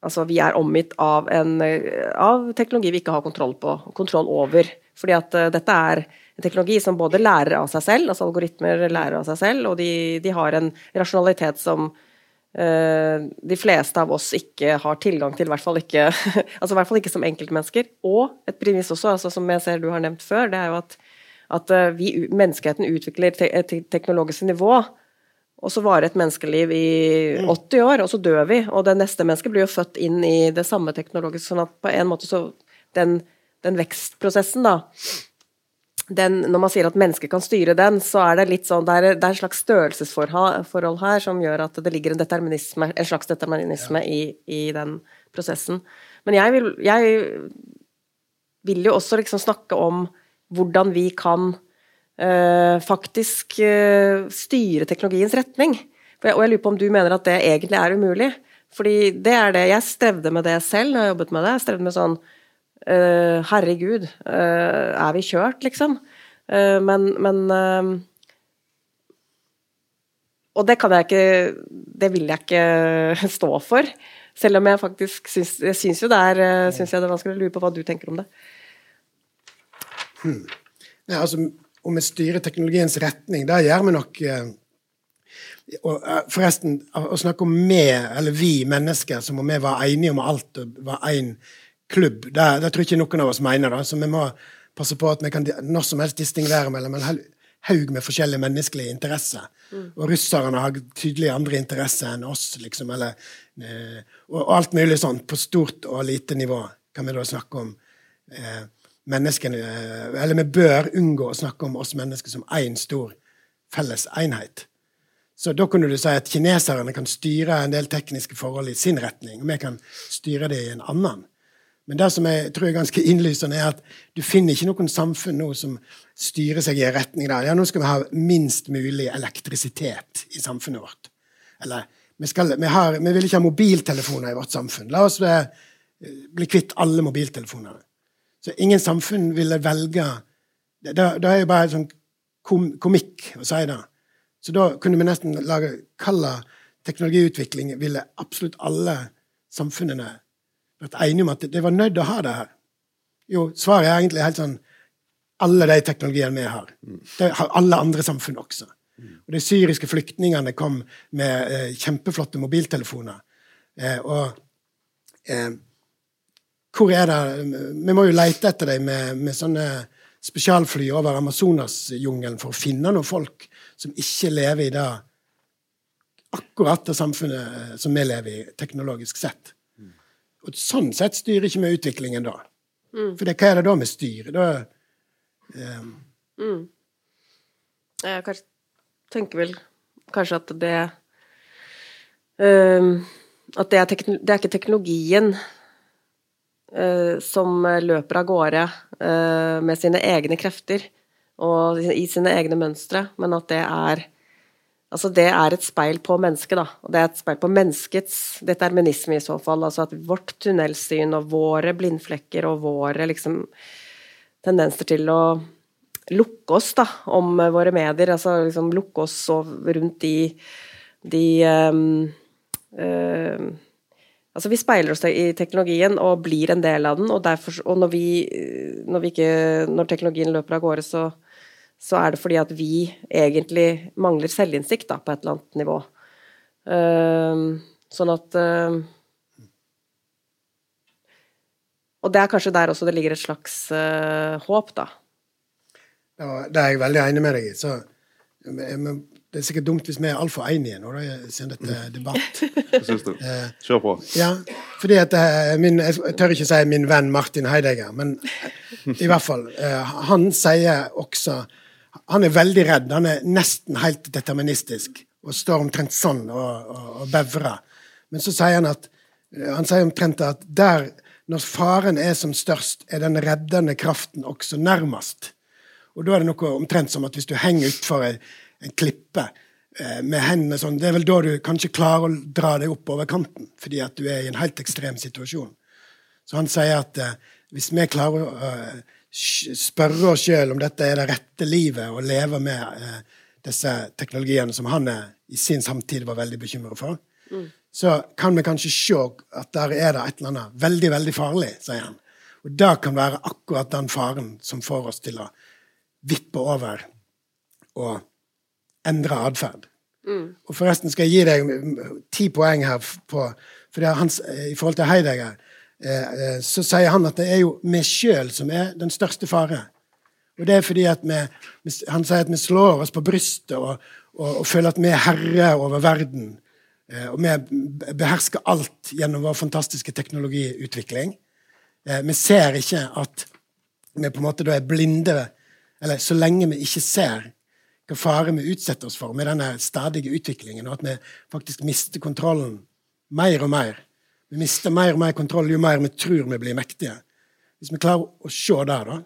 altså, vi er omgitt av, en, av teknologi vi ikke har kontroll på, kontroll over. Fordi at dette er en teknologi som både lærer av seg selv, altså algoritmer lærer av seg selv, og de, de har en rasjonalitet som de fleste av oss ikke har tilgang til, i hvert fall ikke, altså hvert fall ikke som enkeltmennesker. Og et premiss også, altså som jeg ser du har nevnt før, det er jo at at eh, vi, menneskeheten utvikler et teknologisk nivå, og så varer et menneskeliv i 80 mm. år, og så dør vi. Og det neste mennesket blir jo født inn i det samme teknologiske, sånn at på en måte så Den, den vekstprosessen, da den, når man sier at mennesket kan styre den, så er det litt sånn, det er, det er en slags størrelsesforhold her som gjør at det ligger en, determinisme, en slags determinisme ja. i, i, den prosessen. Men jeg vil, jeg vil jo også liksom snakke om hvordan vi kan uh, faktisk uh, styre teknologiens retning. Jeg, og jeg lurer på om du mener at det egentlig er umulig. Fordi det er det Jeg strevde med det selv når jeg jobbet med det. Jeg strevde med sånn uh, Herregud, er vi kjørt, liksom? men, men og det kan jeg ikke Det vil jeg ikke stå for. Selv om jeg faktisk syns, syns jo det er, syns jeg det er vanskelig å lure på hva du tenker om det. Hmm. Nei, altså, om vi styrer teknologiens retning, da gjør vi nok eh, og eh, forresten, å snakke om vi, eller vi mennesker, som om vi var enige om alt og var én klubb, det, det, tror ikke noen av oss mener. da, Så vi må passe på at vi kan når som helst distingvere mellom en haug med forskjellige menneskelige interesser. Mm. Og russerne har tydelig andre interesser enn oss, liksom. Eller, eh, og, alt mulig sånn på stort og lite nivå kan vi da snakke om. Eh, menneskene, eh, eller vi bør unngå å snakke om oss mennesker som én stor felles enhet. Så da kunne du si at kineserne kan styre en del tekniske forhold i sin retning, og vi kan styre det i en annen. Men det som jeg tror er ganske innlysende, er at du finner ikke noen samfunn nå som styrer seg i en retning der. Ja, nå skal vi ha minst mulig elektrisitet i samfunnet vårt. Eller vi, skal, vi, har, vi vil ikke ha mobiltelefoner i vårt samfunn. La oss bli kvitt alle mobiltelefonene. Så ingen samfunn ville velge Det, det er jo bare sånn kom, komikk å si det. Så da kunne vi nesten lage Hva teknologiutvikling ville absolutt alle samfunnene vært enige om at det var nødt til å ha det her? Jo, svaret er egentlig helt sånn Alle de teknologiene vi har. Det har alle andre samfunn også. Og De syriske flyktningene kom med eh, kjempeflotte mobiltelefoner. Eh, og eh, hvor er det Vi må jo lete etter dem med, med sånne spesialfly over Amazonasjungelen for å finne noen folk som ikke lever i det akkurat det samfunnet som vi lever i, teknologisk sett. Og Sånn sett styrer ikke vi utviklingen da. Mm. For det, hva er det da vi styrer? Da, um... mm. Jeg kanskje, tenker vel kanskje at det um, At det er, det er ikke teknologien Eh, som løper av gårde eh, med sine egne krefter og i sine egne mønstre, men at det er Altså, det er et speil på mennesket, da. Og det er et speil på menneskets determinisme, i så fall. Altså at vårt tunnelsyn og våre blindflekker og våre liksom tendenser til å lukke oss da, om våre medier, altså liksom lukke oss rundt de, de um, um, Altså, vi speiler oss i teknologien og blir en del av den, og, derfor, og når, vi, når, vi ikke, når, teknologien løper av gårde, så, så, er det fordi at vi egentlig mangler selvinnsikt da, på et eller annet nivå. Uh, sånn at uh, Og det er kanskje der også det ligger et slags uh, håp, da. Ja, det er jeg veldig enig med deg i. Så det er sikkert dumt hvis vi er altfor enige nå, da, siden dette er debatt. Eh, Kjør på. Ja, fordi at eh, min, Jeg tør ikke si min venn Martin Heidegger, men i hvert fall. Eh, han sier også Han er veldig redd. Han er nesten helt deterministisk og står omtrent sånn og, og, og bevrer. Men så sier han at han sier omtrent at der, når faren er som størst, er den reddende kraften også nærmest. Og da er det noe omtrent som at hvis du henger utfor ei en klippe eh, med hendene sånn, det er vel da du kanskje klarer å dra deg opp over kanten, fordi at du er i en helt ekstrem situasjon. Så han sier at eh, hvis vi klarer å uh, spørre oss sjøl om dette er det rette livet, å leve med disse teknologiene som han i sin samtid var veldig bekymret for, mm. så kan vi kanskje se at der er det et eller annet veldig, veldig farlig, sier han. Og det kan være akkurat den faren som får oss til å vippe over og endre atferd. Mm. Og forresten skal jeg gi deg ti poeng her på for hans, I forhold til Heidegger eh, eh, så sier han at det er jo vi sjøl som er den største fare. Og det er fordi at vi, Han sier at vi slår oss på brystet og, og, og føler at vi er herre over verden. Eh, og vi behersker alt gjennom vår fantastiske teknologiutvikling. Vi ser ikke at vi på en måte da er blinde, eller så lenge vi ikke ser hva fare vi utsetter oss for med denne stadige utviklingen, og at vi faktisk mister kontrollen mer og mer. Vi mister mer og mer kontroll jo mer vi tror vi blir mektige. Hvis vi klarer å se det, da.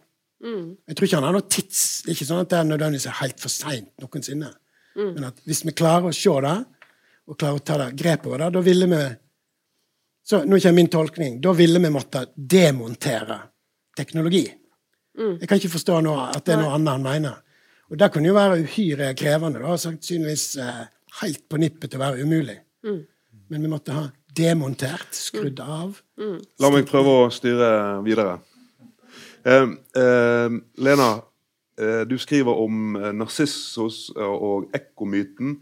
Mm. Jeg tror ikke han har noe tids... Det er ikke sånn at det er nødvendigvis er helt for seint noensinne. Mm. Men at hvis vi klarer å se det, og klarer å ta det grep over det, da ville vi så Nå kommer min tolkning. Da ville vi måtte demontere teknologi. Mm. Jeg kan ikke forstå nå at det er noe annet han mener. Og det kunne jo være uhyre krevende. da, Sannsynligvis eh, helt på nippet til å være umulig. Mm. Men vi måtte ha demontert, skrudd av. La meg prøve å styre videre. Eh, eh, Lena, eh, du skriver om eh, Narsissos og ekkomyten.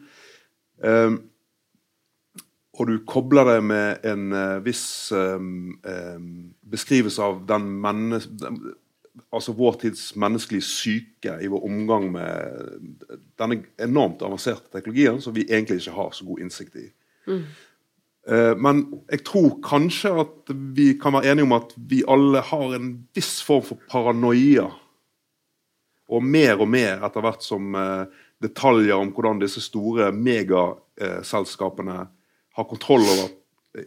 Eh, og du kobler det med en eh, viss beskrivelse av den menneske, Den, altså vår tids menneskelige syke i vår omgang med denne enormt avanserte teknologien som vi egentlig ikke har så god innsikt i. Mm. Men jeg tror kanskje at vi kan være enige om at vi alle har en viss form for paranoia. Og mer og mer etter hvert som eh, detaljer om hvordan disse store megaselskapene har kontroll over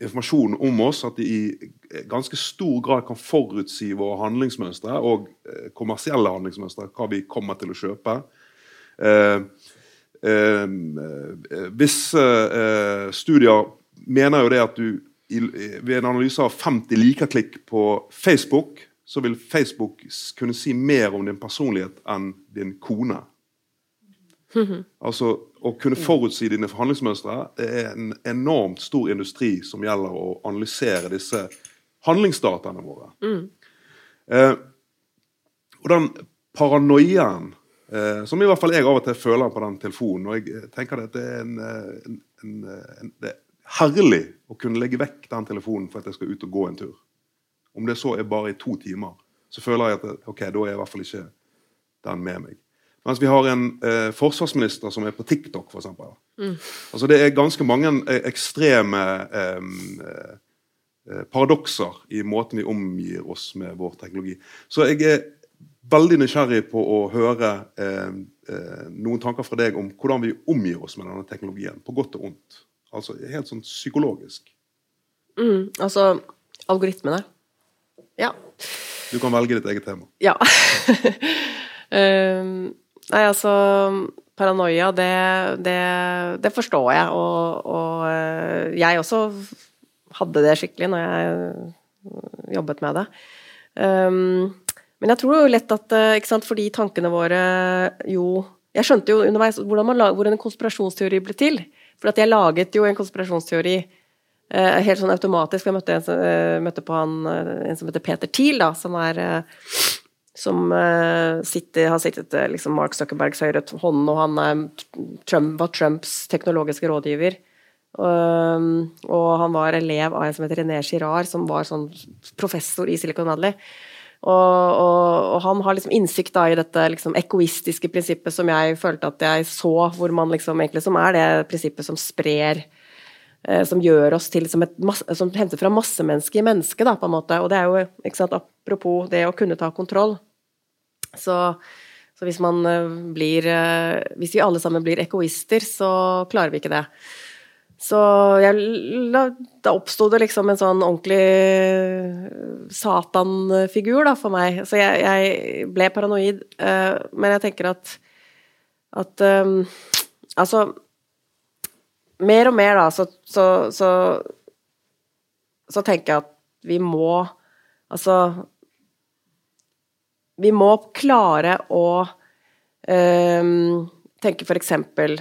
informasjonen om oss, at de i ganske stor grad kan forutsi våre handlingsmønstre og eh, kommersielle handlingsmønstre, hva vi kommer til å kjøpe. Eh, eh, eh, Visse eh, studier mener jo det at du i, ved en analyse av 50 likeklikk på Facebook, så vil Facebook kunne si mer om din personlighet enn din kone. Altså, Å kunne forutsi dine forhandlingsmønstre er en enormt stor industri som gjelder å analysere disse handlingsdataene våre. Eh, og den paranoiaen eh, som i hvert fall jeg av og til føler på den telefonen og jeg eh, tenker at det er, en, eh, en, en, en, det er herlig å kunne legge vekk den telefonen for at jeg skal ut og gå en tur. Om det så er bare i to timer, så føler jeg at ok, da er jeg i hvert fall ikke den med meg. Mens vi har en eh, forsvarsminister som er på TikTok, f.eks. Altså, det er ganske mange eh, ekstreme eh, paradokser i måten vi omgir oss med vår teknologi. Så jeg er veldig nysgjerrig på å høre eh, noen tanker fra deg om hvordan vi omgir oss med denne teknologien, på godt og ondt. Altså helt sånn psykologisk. Mm, altså algoritmene. Ja. Du kan velge ditt eget tema. Ja. um, nei, altså Paranoia, det, det, det forstår jeg, og, og eh, jeg også hadde det skikkelig når jeg jobbet med det. Um, men jeg tror jo lett at eh, ikke sant, fordi tankene våre jo Jeg skjønte jo underveis hvordan, man hvordan en konspirasjonsteori ble til. For at jeg laget jo en konspirasjonsteori eh, helt sånn automatisk. Jeg møtte, en, eh, møtte på han, eh, en som heter Peter Thiel, da, som er eh, som eh, sitter, har sittet eh, liksom Mark Zuckerbergs høyre hånd, og han Trump, var Trumps teknologiske rådgiver. Um, og han var elev av en som heter René Girard, som var sånn professor i Silicon Valley. Og, og, og han har liksom innsikt da i dette liksom egoistiske prinsippet som jeg følte at jeg så, hvor man liksom egentlig som er det prinsippet som sprer eh, som gjør oss til som masse, som henter fra massemennesket i mennesket, da, på en måte. Og det er jo, sant, apropos det å kunne ta kontroll. Så, så hvis eh, blir eh, Hvis vi alle sammen blir egoister, så klarer vi ikke det. Så jeg, da oppsto det liksom en sånn ordentlig Satan-figur da, for meg. Så jeg, jeg ble paranoid. eh, men jeg tenker at at um, Altså Mer og mer, da, så, så, så, så tenker jeg at vi må Altså Vi må klare å eh, tenke eksempel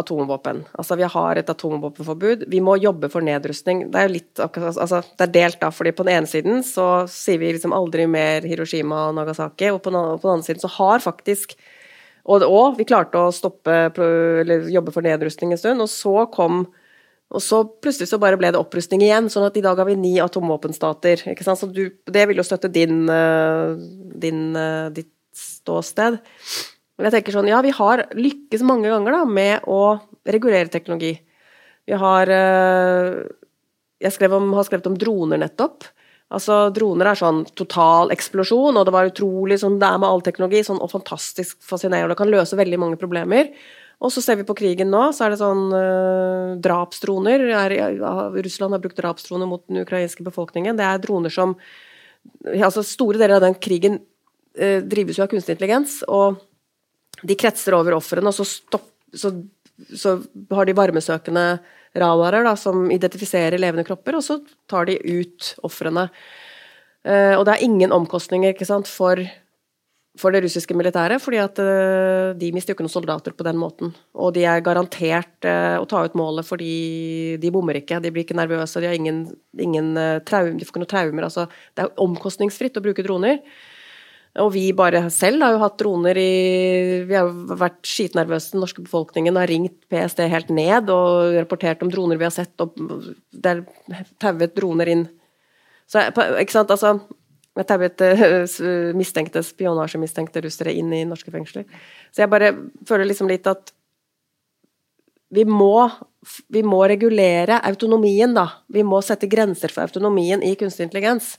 atomvåpen. Altså, vi har et atomvåpenforbud. Vi må jobbe for nedrustning. Det er litt altså, det er delt, da, fordi på den ene siden så sier vi liksom aldri mer Hiroshima og Nagasaki, og på den, på den andre siden så har faktisk og, og vi klarte å stoppe eller jobbe for nedrustning en stund, og så kom og så plutselig så bare ble det opprustning igjen, sånn at i dag har vi ni atomvåpenstater. ikke sant? Så du, det vil jo støtte din, eh, din, eh, ditt ståsted. Men jeg tenker sånn, ja, vi har lykkes mange ganger da, med å regulere teknologi. Vi har eh, Jeg skrev om, har skrevet om droner nettopp. Altså, Droner er sånn total eksplosjon, og det var utrolig sånn det er med all teknologi. sånn, og Fantastisk fascinerende, og det kan løse veldig mange problemer. Og så ser vi på krigen nå, så er det sånn uh, drapsdroner. Er, Russland har brukt drapsdroner mot den ukrainske befolkningen. Det er droner som altså Store deler av den krigen uh, drives jo av kunstig intelligens, og de kretser over ofrene, og så, stopp, så, så har de varmesøkende radarer da, som identifiserer levende kropper, og så tar de ut ofrene. Uh, og det er ingen omkostninger ikke sant, for for det russiske militæret, fordi at uh, de mister jo ikke noen soldater på den måten. Og de er garantert uh, å ta ut målet fordi de bommer ikke, de blir ikke nervøse, de har ingen, ingen traum, de får ikke noen traumer. Altså, det er omkostningsfritt å bruke droner. Og vi bare selv har jo hatt droner i Vi har vært skitnervøse, den norske befolkningen har ringt PST helt ned og rapportert om droner vi har sett, og det er tauet droner inn. Så, ikke sant, altså jeg tauet uh, mistenkte, spionasjemistenkte russere inn i norske fengsler. Så jeg bare føler liksom litt at vi må, vi må regulere autonomien, da. Vi må sette grenser for autonomien i kunstig intelligens.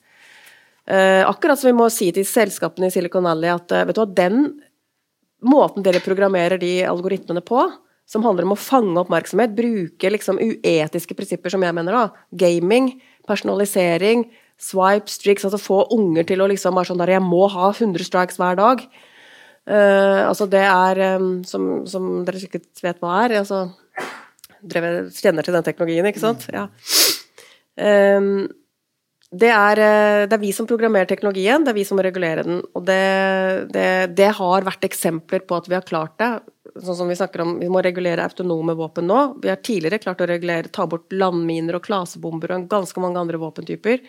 Uh, akkurat som vi må si til selskapene i Silicon Valley at uh, vet du hva, den måten dere programmerer de algoritmene på, som handler om å fange oppmerksomhet, bruke liksom uetiske prinsipper, som jeg mener, da, gaming, personalisering, swipe, streaks, altså få unger til å liksom være sånn der Jeg må ha 100 strikes hver dag. Uh, altså det er, um, som, som, dere sikkert vet hva er altså, Dere kjenner til den teknologien, ikke sant? Ja. Um, det, er, eh, det er, vi som programmerer teknologien, det er vi som må regulere den. Og det, det, det, har vært eksempler på at vi har klart det. Sånn som Vi snakker om, vi må regulere autonome våpen nå. Vi har tidligere klart å regulere, ta bort landminer og klasebomber og ganske mange andre våpentyper.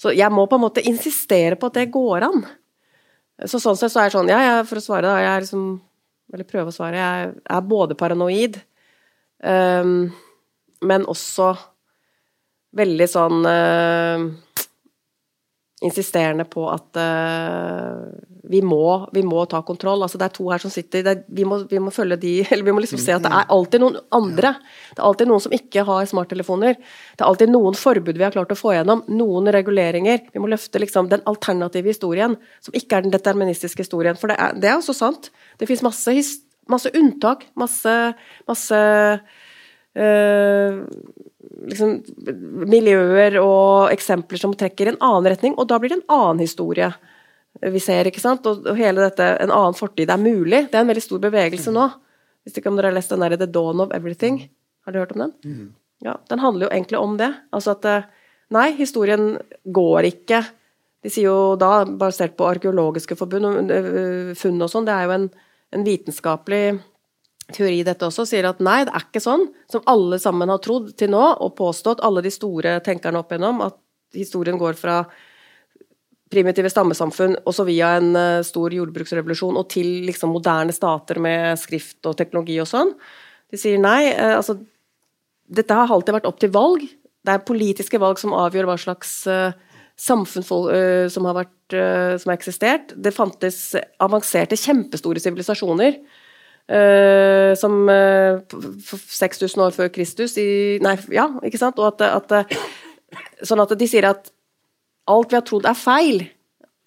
Så jeg må på en måte insistere på at det går an. Så sånn sett så er det sånn, ja, jeg, for å svare, da, jeg er liksom Eller prøve å svare. Jeg er både paranoid, um, men også veldig sånn uh, insisterende på at uh, vi, må, vi, må, ta kontroll. Altså, det er to her som sitter er, vi, må, vi, må, følge de Eller vi må liksom se at det er alltid noen andre. Det er alltid noen som ikke har smarttelefoner. Det er alltid noen forbud vi har klart å få gjennom. Noen reguleringer. Vi må løfte liksom, den alternative historien, som ikke er den deterministiske historien. For det er, det er også sant. Det fins masse, masse, unntak. Masse, masse liksom, miljøer og eksempler som trekker i en annen retning, og da blir det en annen historie vi ser. ikke sant? Og, og hele dette, En annen fortid er mulig. Det er en veldig stor bevegelse nå. Hvis ikke om dere har lest den der The Dawn of Everything. Har dere hørt om den? Mm. Ja, Den handler jo egentlig om det. Altså at eh, Nei, historien går ikke De sier jo da, basert på arkeologiske forbund, eh, funn og sånn, det er jo en, en vitenskapelig teori dette også, sier at nei, det er ikke sånn som alle sammen har trodd til nå, og påstått, alle de store tenkerne opp igjennom, at historien går fra primitive stammesamfunn og så via en uh, stor jordbruksrevolusjon og til liksom moderne stater med skrift og teknologi og sånn. De sier nei, uh, altså Dette har alltid vært opp til valg. Det er politiske valg som avgjør hva slags uh, samfunn som har som har eksistert. Det fantes avanserte, kjempestore sivilisasjoner Uh, som uh, 6000 år før Kristus i, Nei, ja, ikke sant? Og at, at, Sånn at de sier at alt vi har trodd er feil.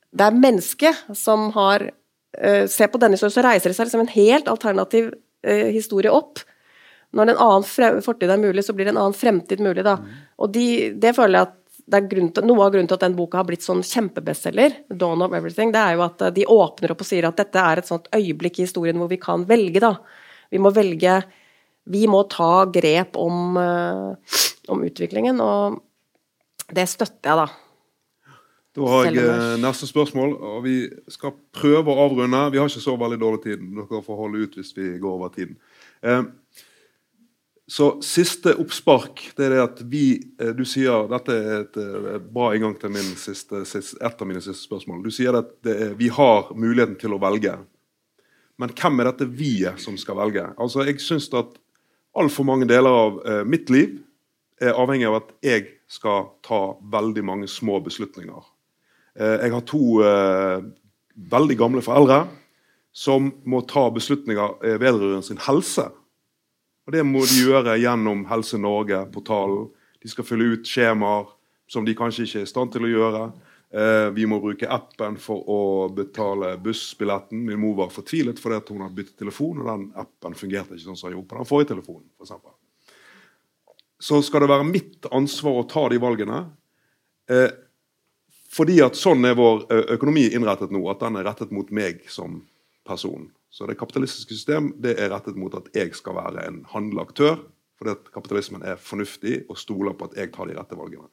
Det er mennesket som har uh, Se på denne historien, så reiser det seg liksom en helt alternativ historie opp. Når en annen fortid er mulig, så blir det en annen fremtid mulig. da. Mm. Og de, det føler jeg at til, noe av grunnen til at den boka har blitt sånn kjempebestselger, Dawn of Everything, det er jo at eh, de åpner opp og sier at dette er et sånt øyeblikk i historien hvor vi kan velge, da. Vi må velge Vi må ta grep om, uh, om utviklingen, og det støtter jeg, da. Da har jeg eh, neste spørsmål, og vi skal prøve å avrunde. Vi har ikke så veldig dårlig tid. Dere får holde ut hvis vi går over tiden. Eh, så siste oppspark det er det at vi eh, Du sier Dette er et, eh, bra inngang til min siste, et av mine siste spørsmål. Du sier at er, vi har muligheten til å velge. Men hvem er dette vi-et som skal velge? Altså, Jeg syns at altfor mange deler av eh, mitt liv er avhengig av at jeg skal ta veldig mange små beslutninger. Eh, jeg har to eh, veldig gamle foreldre som må ta beslutninger eh, vedrørende sin helse og Det må de gjøre gjennom Helse Norge-portalen. De skal fylle ut skjemaer som de kanskje ikke er i stand til å gjøre. Eh, vi må bruke appen for å betale bussbilletten. Min mor var fortvilet fordi hun hadde byttet telefon, og den appen fungerte ikke sånn som den gjorde på den forrige telefonen. For eksempel. så skal det være mitt ansvar å ta de valgene. Eh, fordi at sånn er vår eh, økonomi innrettet nå, at den er rettet mot meg som person. Så det kapitalistiske system det er rettet mot at jeg skal være en handleaktør. Fordi at kapitalismen er fornuftig og stoler på at jeg tar de rette valgene.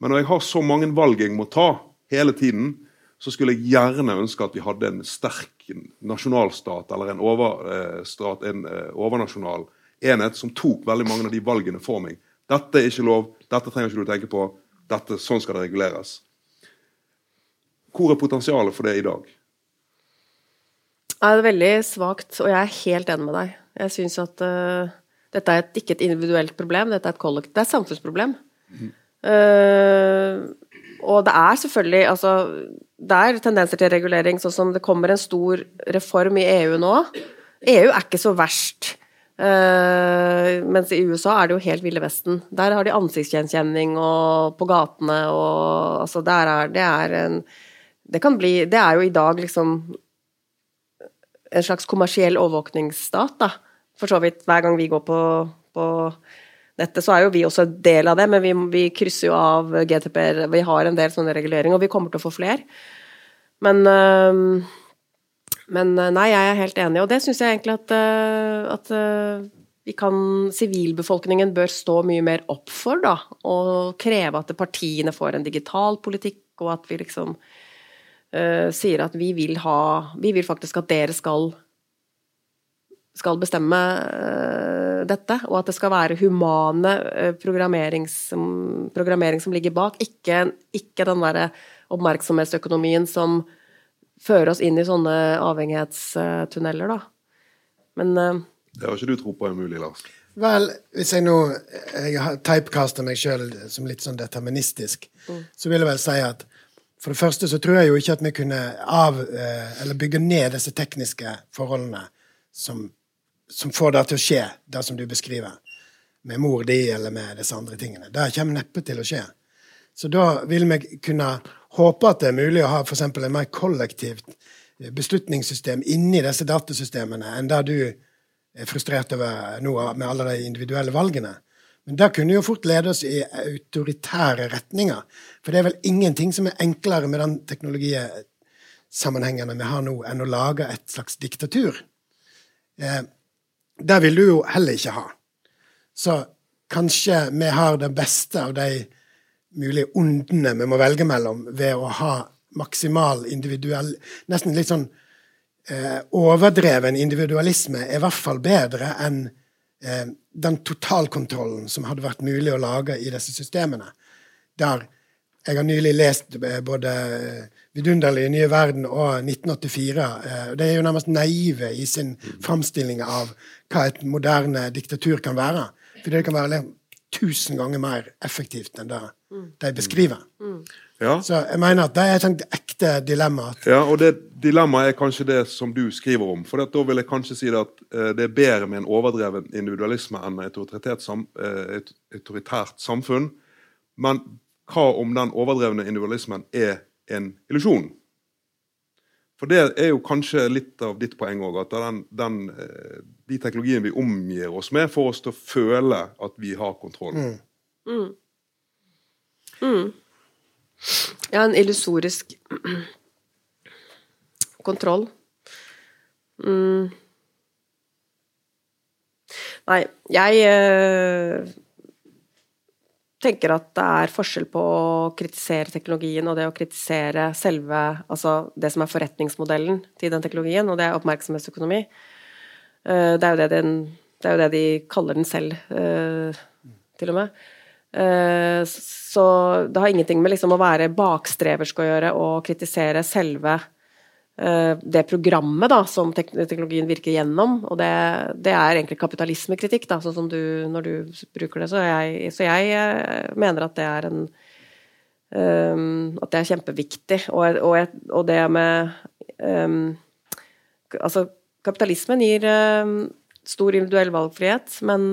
Men når jeg har så mange valg jeg må ta hele tiden, så skulle jeg gjerne ønske at vi hadde en sterk nasjonalstat eller en, overstat, en overnasjonal enhet som tok veldig mange av de valgene for meg. Dette er ikke lov, dette trenger ikke du tenke på, dette, sånn skal det reguleres. Hvor er potensialet for det i dag? Det er veldig svakt, og jeg er helt enig med deg. Jeg syns at uh, dette er et, ikke et individuelt problem, dette er et kollektivt, det er et samfunnsproblem. Mm. Uh, og det er selvfølgelig altså, Det er tendenser til regulering, sånn som det kommer en stor reform i EU nå. EU er ikke så verst. Uh, mens i USA er det jo helt Ville Vesten. Der har de ansiktsgjenkjenning og på gatene og altså der er Det er en Det kan bli Det er jo i dag liksom en slags kommersiell overvåkningsstat, da. For så vidt hver gang vi går på, på nettet, så er jo vi også en del av det, men vi, vi krysser jo av GTP-er. Vi har en del sånne reguleringer, og vi kommer til å få flere. Men øh, men nei, jeg er helt enig, og det syns jeg egentlig at, eh, at eh, vi kan Sivilbefolkningen bør stå mye mer opp for, da, og kreve at partiene får en digital politikk, og at vi liksom uh, sier at vi vil ha Vi vil faktisk at dere skal skal bestemme uh, dette, og at det skal være humane uh, programmerings, programmering som ligger bak, ikke, ikke den derre oppmerksomhetsøkonomien som fører oss inn i sånne avhengighetstunneler, da. Men uh, Det har ikke du tro på er mulig, Lars? Vel, hvis jeg nå jeg typecaster meg sjøl som litt sånn deterministisk, mm. så vil jeg vel si at for det første så tror jeg jo ikke at vi kunne av, eh, eller bygge ned disse tekniske forholdene som, som får det til å skje, det som du beskriver, med mor di eller med disse andre tingene. Det kommer neppe til å skje. Så da vil vi kunne håpe at det er mulig å ha for en mer kollektivt eh, beslutningssystem inni disse datasystemene enn det du er frustrert over nå med alle de individuelle valgene. Men det kunne jo fort lede oss i autoritære retninger. For det er vel ingenting som er enklere med den teknologisammenhengene vi har nå, enn å lage et slags diktatur. Eh, det vil du jo heller ikke ha. Så kanskje vi har det beste av de mulige ondene vi må velge mellom ved å ha maksimal individuell Nesten litt sånn eh, overdreven individualisme er i hvert fall bedre enn eh, den totalkontrollen som hadde vært mulig å lage i disse systemene. Der jeg har nylig lest eh, både Vidunderlige nye verden og 1984. Det er jo nærmest naive i sin framstilling av hva et moderne diktatur kan være. For det kan være tusen ganger mer effektivt enn det de beskriver. Ja. Så jeg mener at det er et ekte dilemma. Ja, og det dilemmaet er kanskje det som du skriver om. For da vil jeg kanskje si at uh, det er bedre med en overdreven individualisme enn et sam, et autoritært samfunn. Men hva om den overdrevne individualismen er en illusjon? For det er jo kanskje litt av ditt poeng òg, at den, den, uh, de teknologiene vi omgir oss med, får oss til å føle at vi har kontroll. Mm. Mm. Mm. Ja, en illusorisk kontroll. Mm. Nei, jeg øh, tenker at det er forskjell på å kritisere teknologien og det å kritisere selve Altså det som er forretningsmodellen til den teknologien, og det er oppmerksomhetsøkonomi. Uh, det, er det, den, det, er jo det, de kaller den selv, uh, til og med. Så det har ingenting med liksom å være bakstreversk å gjøre og kritisere selve det programmet da, som teknologien virker gjennom. Og det, det er egentlig kapitalismekritikk, da, sånn som du når du bruker det. Så jeg, så jeg uh, mener at det er en um, At det er kjempeviktig. Og, og, og det med um, Altså, kapitalismen gir um, stor individuell valgfrihet, men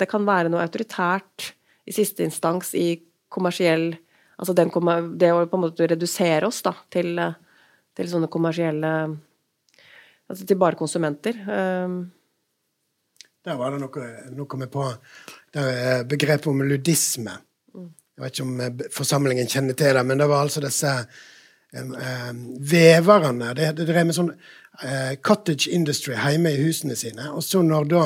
det kan være noe autoritært i siste instans i kommersiell Altså den, det å på en måte redusere oss da, til, til sånne kommersielle Altså til bare konsumenter. Um, Der var det noe, noe med på det begrepet om ludisme. Jeg vet ikke om eh, forsamlingen kjenner til det, men det var altså disse veverne. Det, det drev med sånn uh, cottage industry hjemme i husene sine. Og så når da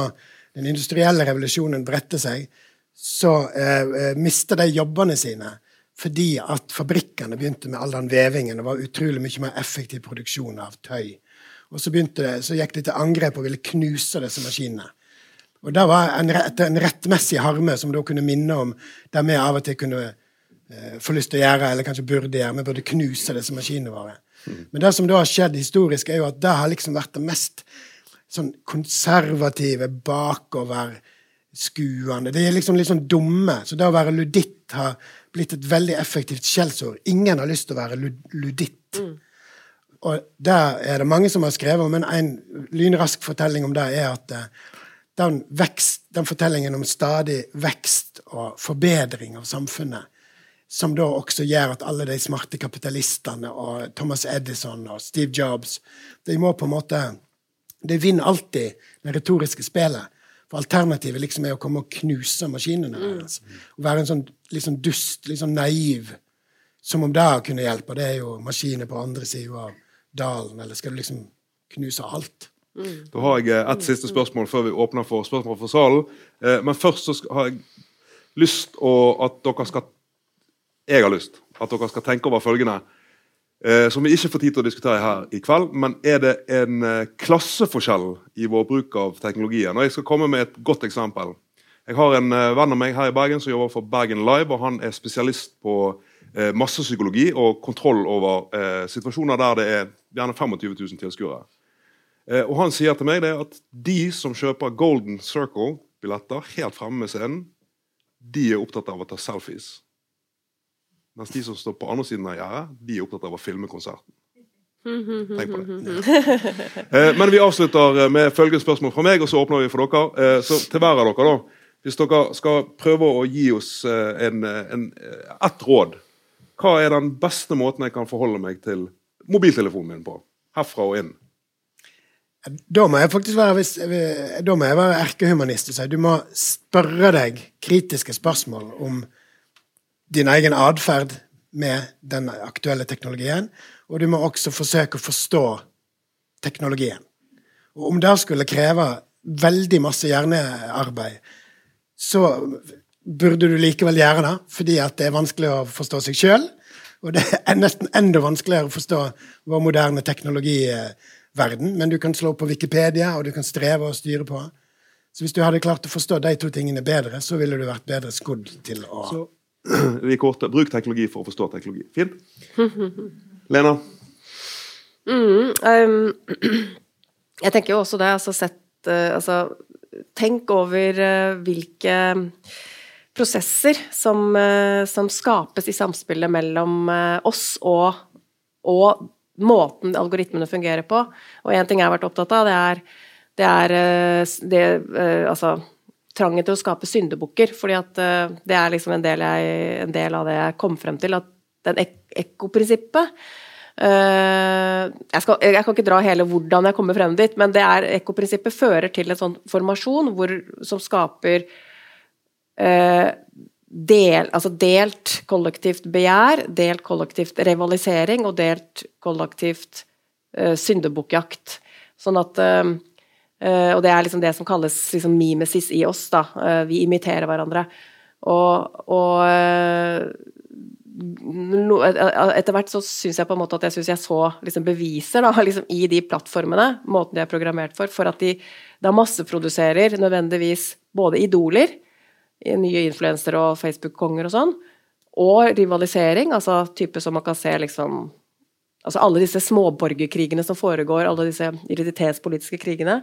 den industrielle revolusjonen bredte seg, så eh, eh, mister de jobbene sine fordi at fabrikkene begynte med all den vevingen. Det var utrolig mye mer effektiv produksjon av tøy. Og så, det, så gikk de til angrep og ville knuse disse maskinene. Og Det var en, en rettmessig harme som da kunne minne om det vi av og til kunne eh, få lyst til å gjøre, eller kanskje burde gjøre. Vi burde knuse disse maskinene våre. Men det som da har skjedd historisk, er jo at det har liksom vært det mest sånn konservative, bakoverskuende Det er liksom litt sånn dumme. Så det å være luditt har blitt et veldig effektivt skjellsord. Ingen har lyst til å være luditt. Mm. Og der er det mange som har skrevet, men en lynrask fortelling om det er at eh, den, vekst, den fortellingen om stadig vekst og forbedring av samfunnet, som da også gjør at alle de smarte kapitalistene og Thomas Edison og Steve Jobs de må på en måte De vinner alltid det retoriske spillet. For alternativet liksom er å komme og knuse maskinene deres. Mm. Å være en sånn sånn dust, litt sånn naiv. Som om det kunne hjelpe. Det er jo maskiner på andre sida av dalen. Eller skal du liksom knuse alt? Mm. Da har jeg et siste spørsmål før vi åpner for spørsmål fra salen. Eh, men først så har jeg lyst å, at dere skal Jeg har lyst at dere skal tenke over følgende. Eh, som vi ikke får tid til å diskutere her i kveld, men er det en eh, klasseforskjell i vår bruk av teknologien? Og Jeg skal komme med et godt eksempel. Jeg har en eh, venn av meg her i Bergen som jobber for Bergen Live. og Han er spesialist på massepsykologi og kontroll over situasjoner der det er gjerne 25 000 tilskuere. Og Han sier til meg at de som kjøper Golden Circle-billetter helt fremme med scenen, de er opptatt av å ta selfies. Mens de som står på andre siden av gjerdet, de er opptatt av å filme konserten. Tenk på det. Eh, men vi avslutter eh, med følgende spørsmål fra meg, og så åpner vi for dere. Eh, så til hver av dere, da. Hvis dere skal prøve å gi oss en, en, ett råd, hva er den beste måten jeg kan forholde meg til mobiltelefonen min på? Herfra og inn. Da må jeg faktisk være, da må jeg være erkehumanist og si du må spørre deg kritiske spørsmål om din egen atferd med den aktuelle teknologien, og du må også forsøke å forstå teknologien. Og om det skulle kreve veldig masse hjernearbeid, så burde du likevel gjøre det, fordi det er vanskelig å forstå seg sjøl. Og det er nesten enda vanskeligere å forstå vår moderne teknologiverden. Men du kan slå på Wikipedia, og du kan streve og styre på. Så hvis du hadde klart å forstå de to tingene bedre, så ville du vært bedre skodd til å så korte. Bruk teknologi for å forstå teknologi. Fint? Lena? Mm, um, jeg tenker jo også det. Altså sett uh, Altså tenk over uh, hvilke prosesser som, uh, som, skapes i samspillet mellom oss og, og måten algoritmene fungerer på. Og én ting jeg har vært opptatt av, det er, det er det, altså trangen til å skape syndebukker. fordi at uh, det er liksom en del, jeg, en del, av det jeg kom frem til. At den ek ekkoprinsippet uh, jeg, skal, jeg, kan ikke dra hele hvordan jeg kommer frem dit, men det er ekkoprinsippet fører til en sånn formasjon hvor, som skaper uh, del, altså delt kollektivt begjær, delt kollektivt rivalisering og delt kollektivt syndebukkjakt. Sånn at Uh, og det er liksom det som kalles liksom mimesis i oss. da. Uh, vi imiterer hverandre. Og, og no, etter hvert så syns jeg på en måte at jeg synes jeg så liksom beviser da, liksom i de plattformene, måten de er programmert for, for at de da masseproduserer nødvendigvis både idoler, nye influensere og Facebook-konger og sånn, og rivalisering, altså type som man kan se liksom Altså alle disse småborgerkrigene som foregår, alle disse identitetspolitiske krigene.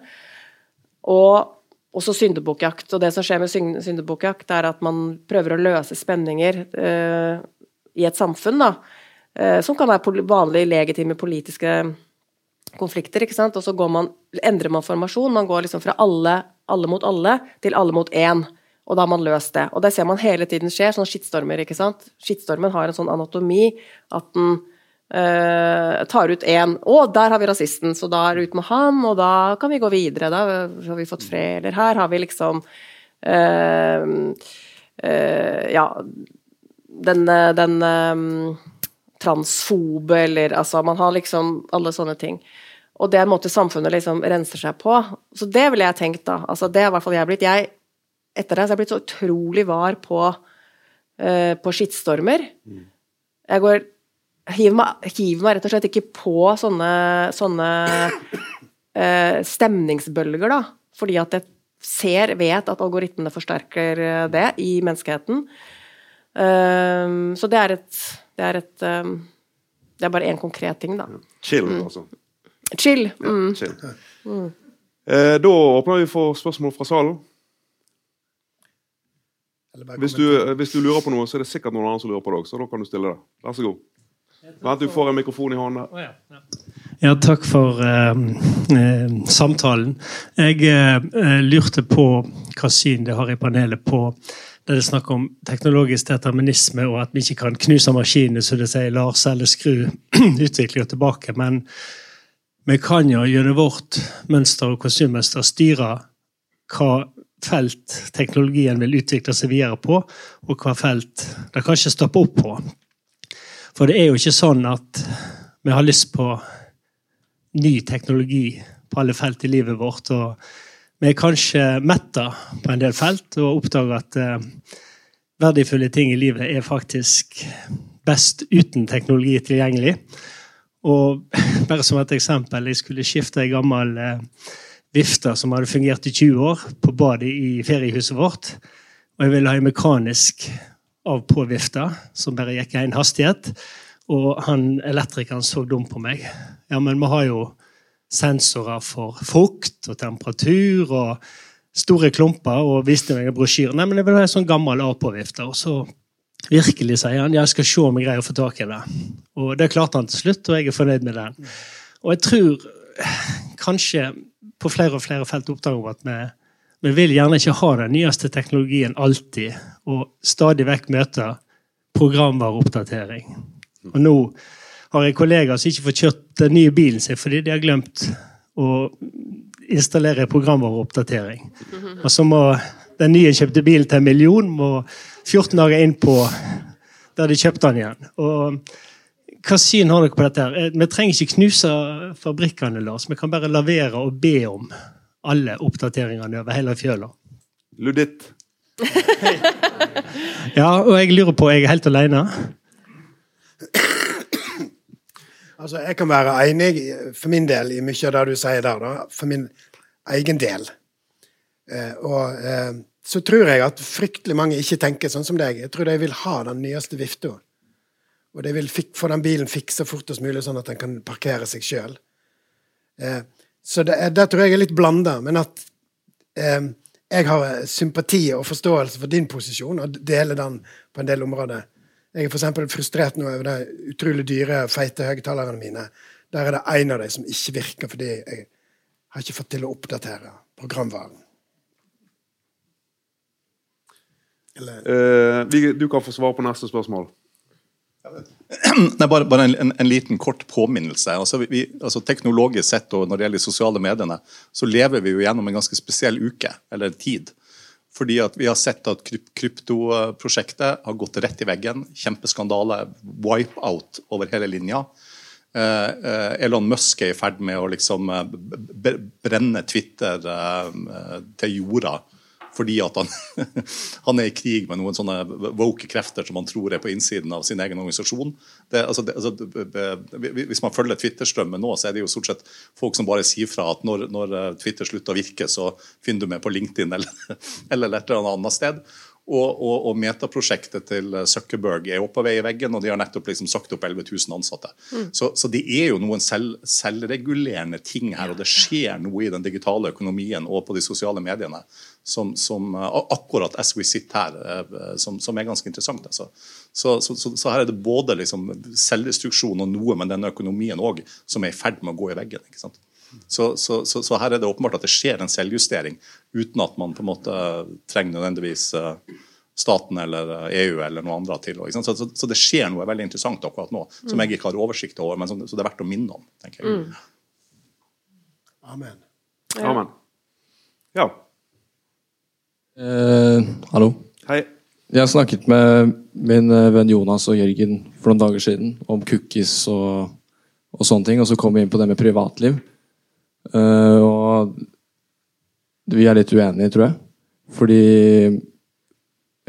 Og også syndebukkjakt. Og det som skjer med syndebukkjakt, er at man prøver å løse spenninger eh, i et samfunn, da. Eh, som kan være vanlige, legitime politiske konflikter, ikke sant. Og så man, endrer man formasjon. Man går liksom fra alle, alle mot alle til alle mot én. Og da har man løst det. Og det ser man hele tiden skjer, sånne skittstormer, ikke sant. Skittstormen har en sånn anatomi at den Uh, tar ut én. Å, der har vi rasisten, så da er det ut med han, og da kan vi gå videre. Da har vi fått fred. Eller her har vi liksom uh, uh, Ja, den, den um, transfobe, eller altså Man har liksom alle sånne ting. Og det er en måte samfunnet liksom renser seg på. Så det ville jeg tenkt, da. Altså, det er i hvert fall jeg blitt. Jeg, etter det så er jeg blitt så utrolig var på på skittstormer. Jeg går hiver meg, hiver meg rett og slett ikke på sånne, sånne eh, stemningsbølger, da. Fordi at jeg ser, vet at algoritmene forsterker eh, det i menneskeheten. Um, så det er et Det er et um, Det er bare én konkret ting, da. Chill, altså. Chill. Mm. Ja, chill. Eh, da åpner vi for spørsmål fra salen. Hvis du, hvis du lurer på noe, så er det sikkert noen andre som lurer på det òg, så da kan du stille det. Vær så god. Vent, du får en mikrofon i hånden. Ja, takk for eh, eh, samtalen. Jeg eh, lurte på hva syn det har i panelet på der det er snakk om teknologisk determinisme, og at vi ikke kan knuse maskinene så det sier Lars, eller skru utviklinga tilbake. Men vi kan jo gjennom vårt mønster og konsummønster styre hva felt teknologien vil utvikle seg videre på, og hva felt det kan ikke stoppe opp på. For det er jo ikke sånn at vi har lyst på ny teknologi på alle felt i livet vårt. og Vi er kanskje metta på en del felt og oppdager at eh, verdifulle ting i livet er faktisk best uten teknologi tilgjengelig. Og bare som et eksempel, jeg skulle skifte en gammel eh, vifte som hadde fungert i 20 år, på badet i feriehuset vårt. Og jeg ville ha en mekanisk av-på-vifte som bare gikk i én hastighet. Og han elektrikeren så dum på meg. Ja, men vi har jo sensorer for fukt og temperatur og store klumper, og viste meg en brosjyre. Nei, men jeg vil ha en sånn gammel A-på-vifte. Og så virkelig sier han jeg skal se om jeg greier å få tak i det. Og det klarte han til slutt, og jeg er fornøyd med den. Og jeg tror kanskje på flere og flere felt oppdager at vi, vi vil gjerne ikke ha den nyeste teknologien alltid, og stadig vekk møte programvareoppdatering. Og nå har jeg kollegaer som ikke får kjørt den nye bilen sin fordi de har glemt å installere programvareoppdatering. Og så må den nyinnkjøpte bilen til en million må 14 dager inn på der de kjøpte den igjen. Og hva syn har dere på dette? her? Eh, Vi trenger ikke knuse fabrikkene, Lars. Vi kan bare lavere og be om alle oppdateringene over hele fjøla. Luditt. Ja, og jeg lurer på, jeg er helt alene? Altså, jeg kan være enig for min del i mye av det du sier der, da. For min egen del. Eh, og eh, så tror jeg at fryktelig mange ikke tenker sånn som deg. Jeg tror de vil ha den nyeste vifta. Og de vil fik få den bilen fiksa fortest mulig, sånn at den kan parkere seg sjøl. Eh, så det, det, tror jeg er litt blanda. Men at eh, jeg har sympati og forståelse for din posisjon, og deler den på en del områder. Jeg er f.eks. frustrert nå over de utrolig dyre, feite høyttalerne mine. Der er det én av dem som ikke virker fordi jeg har ikke fått til å oppdatere programvaren. Eller Eh, du kan få svare på neste spørsmål. Nei, bare, bare en, en, en liten kort påminnelse. Altså, vi, altså, teknologisk sett og når det gjelder de sosiale mediene, så lever vi jo gjennom en ganske spesiell uke, eller tid. Fordi at vi har sett at kryp kryptoprosjektet har gått rett i veggen. Kjempeskandale. Wipe-out over hele linja. Eh, eh, Elon Musk er i ferd med å liksom eh, brenne Twitter eh, til jorda fordi at han, han er i krig med noen sånne woke krefter som han tror er på innsiden av sin egen organisasjon. Det, altså, det, altså, hvis man følger Twitter-strømmen nå, så er det jo stort sett folk som bare sier fra at når, når eh, Twitter slutter å virke, så finner du meg på LinkedIn eller, eller et eller annet sted. Og, og, og metaprosjektet til Zuckerberg er oppe på vei i veggen, og de har nettopp liksom sagt opp 11 000 ansatte. Så, så det er jo noen selv, selvregulerende ting her, og det skjer noe i den digitale økonomien og på de sosiale mediene som, som eh, akkurat as we sit her, eh, som, som er ganske interessant. Altså. Så, så, så, så her er det både liksom selvdestruksjon og noe med denne økonomien òg som er i ferd med å gå i veggen. ikke sant? Så, så, så, så her er det åpenbart at det skjer en selvjustering uten at man på en måte trenger nødvendigvis eh, staten eller eh, EU eller noe andre til. Ikke sant? Så, så, så det skjer noe veldig interessant akkurat nå som jeg ikke har oversikt over, men som, så det er verdt å minne om. tenker jeg. Amen. Amen. Ja. Eh, hallo. Hei. Jeg har snakket med min eh, venn Jonas og Jørgen for noen dager siden om cookies og, og sånne ting, og så kom vi inn på det med privatliv. Eh, og vi er litt uenige, tror jeg. Fordi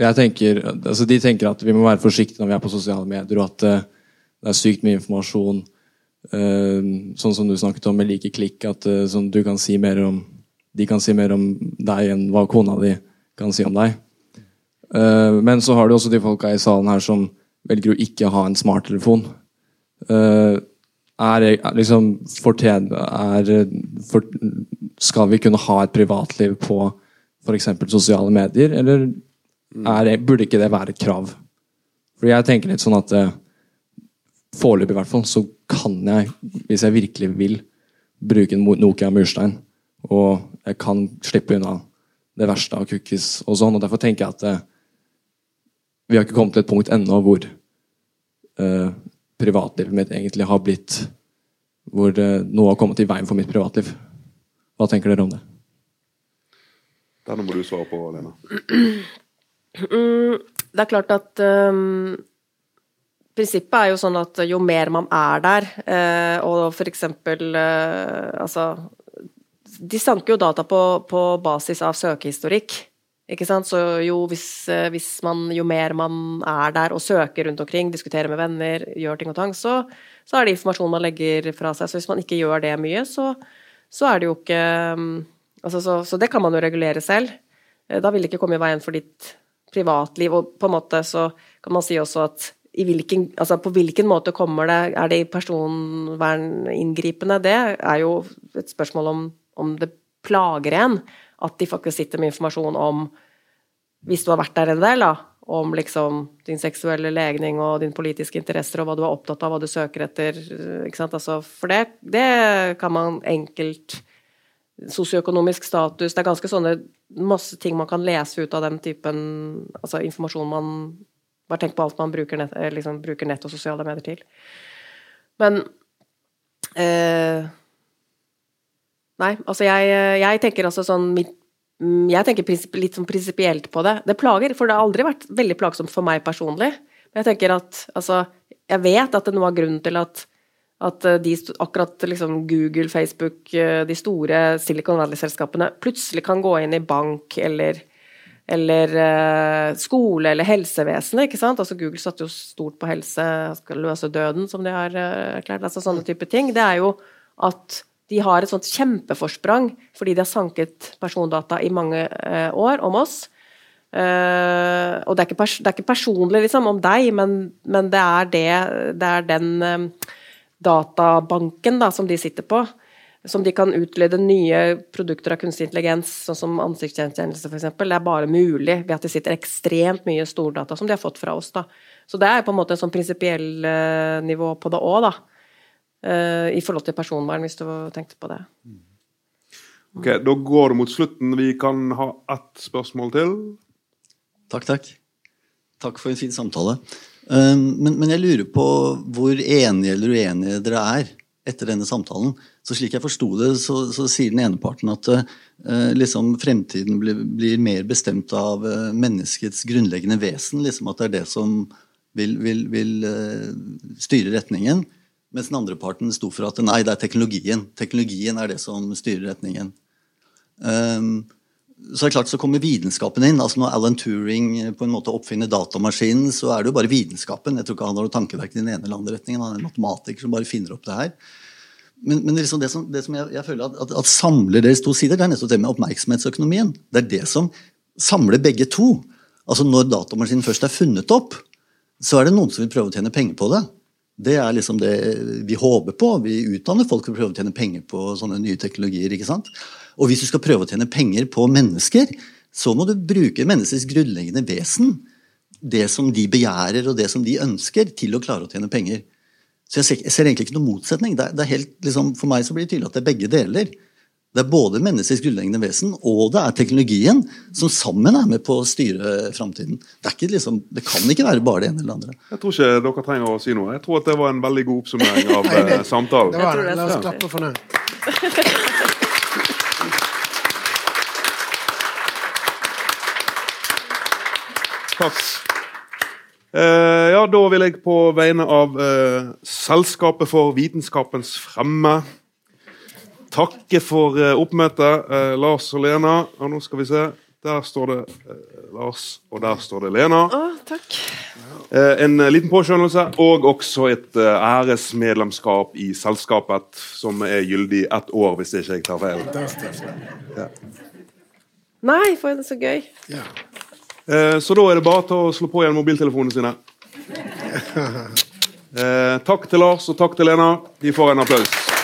jeg tenker, altså De tenker at vi må være forsiktige når vi er på sosiale medier, og at eh, det er sykt mye informasjon. Uh, sånn som du snakket om med like klikk, at uh, sånn, du kan si mer om de kan si mer om deg enn hva kona di kan si om deg. Uh, men så har du også de folka i salen her som velger å ikke ha en smarttelefon. Uh, er, er liksom er, for, Skal vi kunne ha et privatliv på f.eks. sosiale medier, eller er, burde ikke det være et krav? For jeg tenker litt sånn at uh, foreløpig i hvert fall, så kan jeg, hvis jeg virkelig vil, bruke en Nokia murstein. Og jeg kan slippe unna det verste av cookies og sånn. Og derfor tenker jeg at uh, vi har ikke kommet til et punkt ennå hvor uh, privatlivet mitt egentlig har blitt Hvor noe har kommet i veien for mitt privatliv. Hva tenker dere om det? Denne må du svare på, Lena. Mm, det er klart at um, Prinsippet er jo sånn at jo mer man er der, uh, og for eksempel uh, Altså De sanker jo data på, på basis av søkehistorikk. Ikke sant? Så jo, hvis, hvis, man, jo mer man er der og søker rundt omkring, diskuterer med venner, gjør ting og tang, så, så er det informasjon man legger fra seg. Så hvis man ikke gjør det mye, så, så er det jo ikke altså, så, så, det kan man jo regulere selv. Da vil det ikke komme i veien for ditt privatliv. Og på en måte så kan man si også at hvilken, altså på hvilken måte kommer det Er det personverninngripende? Det er jo et spørsmål om, om det plager en at de faktisk sitter med informasjon om Hvis du har vært der en del, da, om liksom din seksuelle legning og dine politiske interesser og hva du er opptatt av, hva du søker etter. ikke sant, altså, For det, det kan man enkelt Sosioøkonomisk status Det er ganske sånne masse ting man kan lese ut av den typen altså informasjon man Bare tenk på alt man bruker nett, liksom, bruker nett og sosiale medier til. Men eh, Nei, altså jeg, jeg tenker altså sånn Jeg tenker litt sånn prinsipielt på det. Det plager, for det har aldri vært veldig plagsomt for meg personlig. Men jeg tenker at altså Jeg vet at det noe av grunnen til at, at de, akkurat liksom Google, Facebook, de store Silicon Valley-selskapene plutselig kan gå inn i bank eller eller skole eller helsevesenet. ikke sant? Altså Google satte jo stort på helse, skal løse døden, som de har erklært. altså Sånne type ting. Det er jo at de har et sånt kjempeforsprang fordi de har sanket persondata i mange eh, år om oss. Eh, og det er, ikke det er ikke personlig liksom, om deg, men, men det, er det, det er den eh, databanken da, som de sitter på. Som de kan utlede nye produkter av kunstig intelligens, sånn som ansiktsgjenkjennelse f.eks. Det er bare mulig ved at det sitter ekstremt mye stordata som de har fått fra oss. da. Så det er på en måte en sånn prinsipiell uh, nivå på det òg, da. Uh, I forhold til personvern, hvis du tenkte på det. Ok, Da går det mot slutten. Vi kan ha ett spørsmål til. Takk, takk. Takk for en fin samtale. Uh, men, men, jeg lurer på hvor enige eller uenige dere er etter denne samtalen. Så slik jeg forsto det, så, så, sier den ene parten at uh, liksom fremtiden blir, blir, mer bestemt av menneskets grunnleggende vesen. Liksom at det er det som vil, vil, vil styre retningen. Mens den andre parten sto for at nei, det er teknologien. Teknologien er det som styrer retningen. Um, så er det klart så kommer vitenskapen inn. altså Når Alan Turing på en måte oppfinner datamaskinen, så er det jo bare vitenskapen. Jeg tror ikke han har noe tankeverk i den ene eller andre retningen. Han er en matematiker som bare finner opp det her. Men, men liksom det som, det som jeg, jeg, føler at, at, at, samler deres to sider, det er nettopp det med oppmerksomhetsøkonomien. Det er det som samler begge to. Altså Når datamaskinen først er funnet opp, så er det noen som vil prøve å tjene penger på det. Det er liksom det vi håper på. Vi utdanner folk for å prøve å tjene penger på sånne nye teknologier. ikke sant? Og hvis du skal prøve å tjene penger på mennesker, så må du bruke menneskets grunnleggende vesen, det som de begjærer og det som de ønsker, til å klare å tjene penger. Så jeg ser, jeg ser egentlig ikke noen motsetning. Det er, det er helt, liksom, for meg så blir det tydelig at det er begge deler. Det er både menneskets grunnleggende vesen og det er teknologien som sammen er med på å styre framtiden. Det, liksom, det, kan ikke være bare det ene eller det andre. Jeg tror ikke dere trenger å si noe. Jeg tror at det var en veldig god oppsummering av eh, samtalen. Det var det. La oss klappe for det. Takk. Eh, ja, da vil jeg på vegne av eh, Selskapet for vitenskapens fremme takke for uh, oppmøtet, Lars og Lena. Og nå skal vi se. Der står det eh, Lars, og der står det Lena. Å, takk. Eh, en eh, liten påskjønnelse og også et eh, æresmedlemskap i selskapet, som er gyldig ett år, hvis ikke jeg tar feil. Nei, for er så gøy. Eh, så da er det bare til å slå på igjen mobiltelefonene sine. Eh, takk til Lars og takk til Lena. De får en applaus.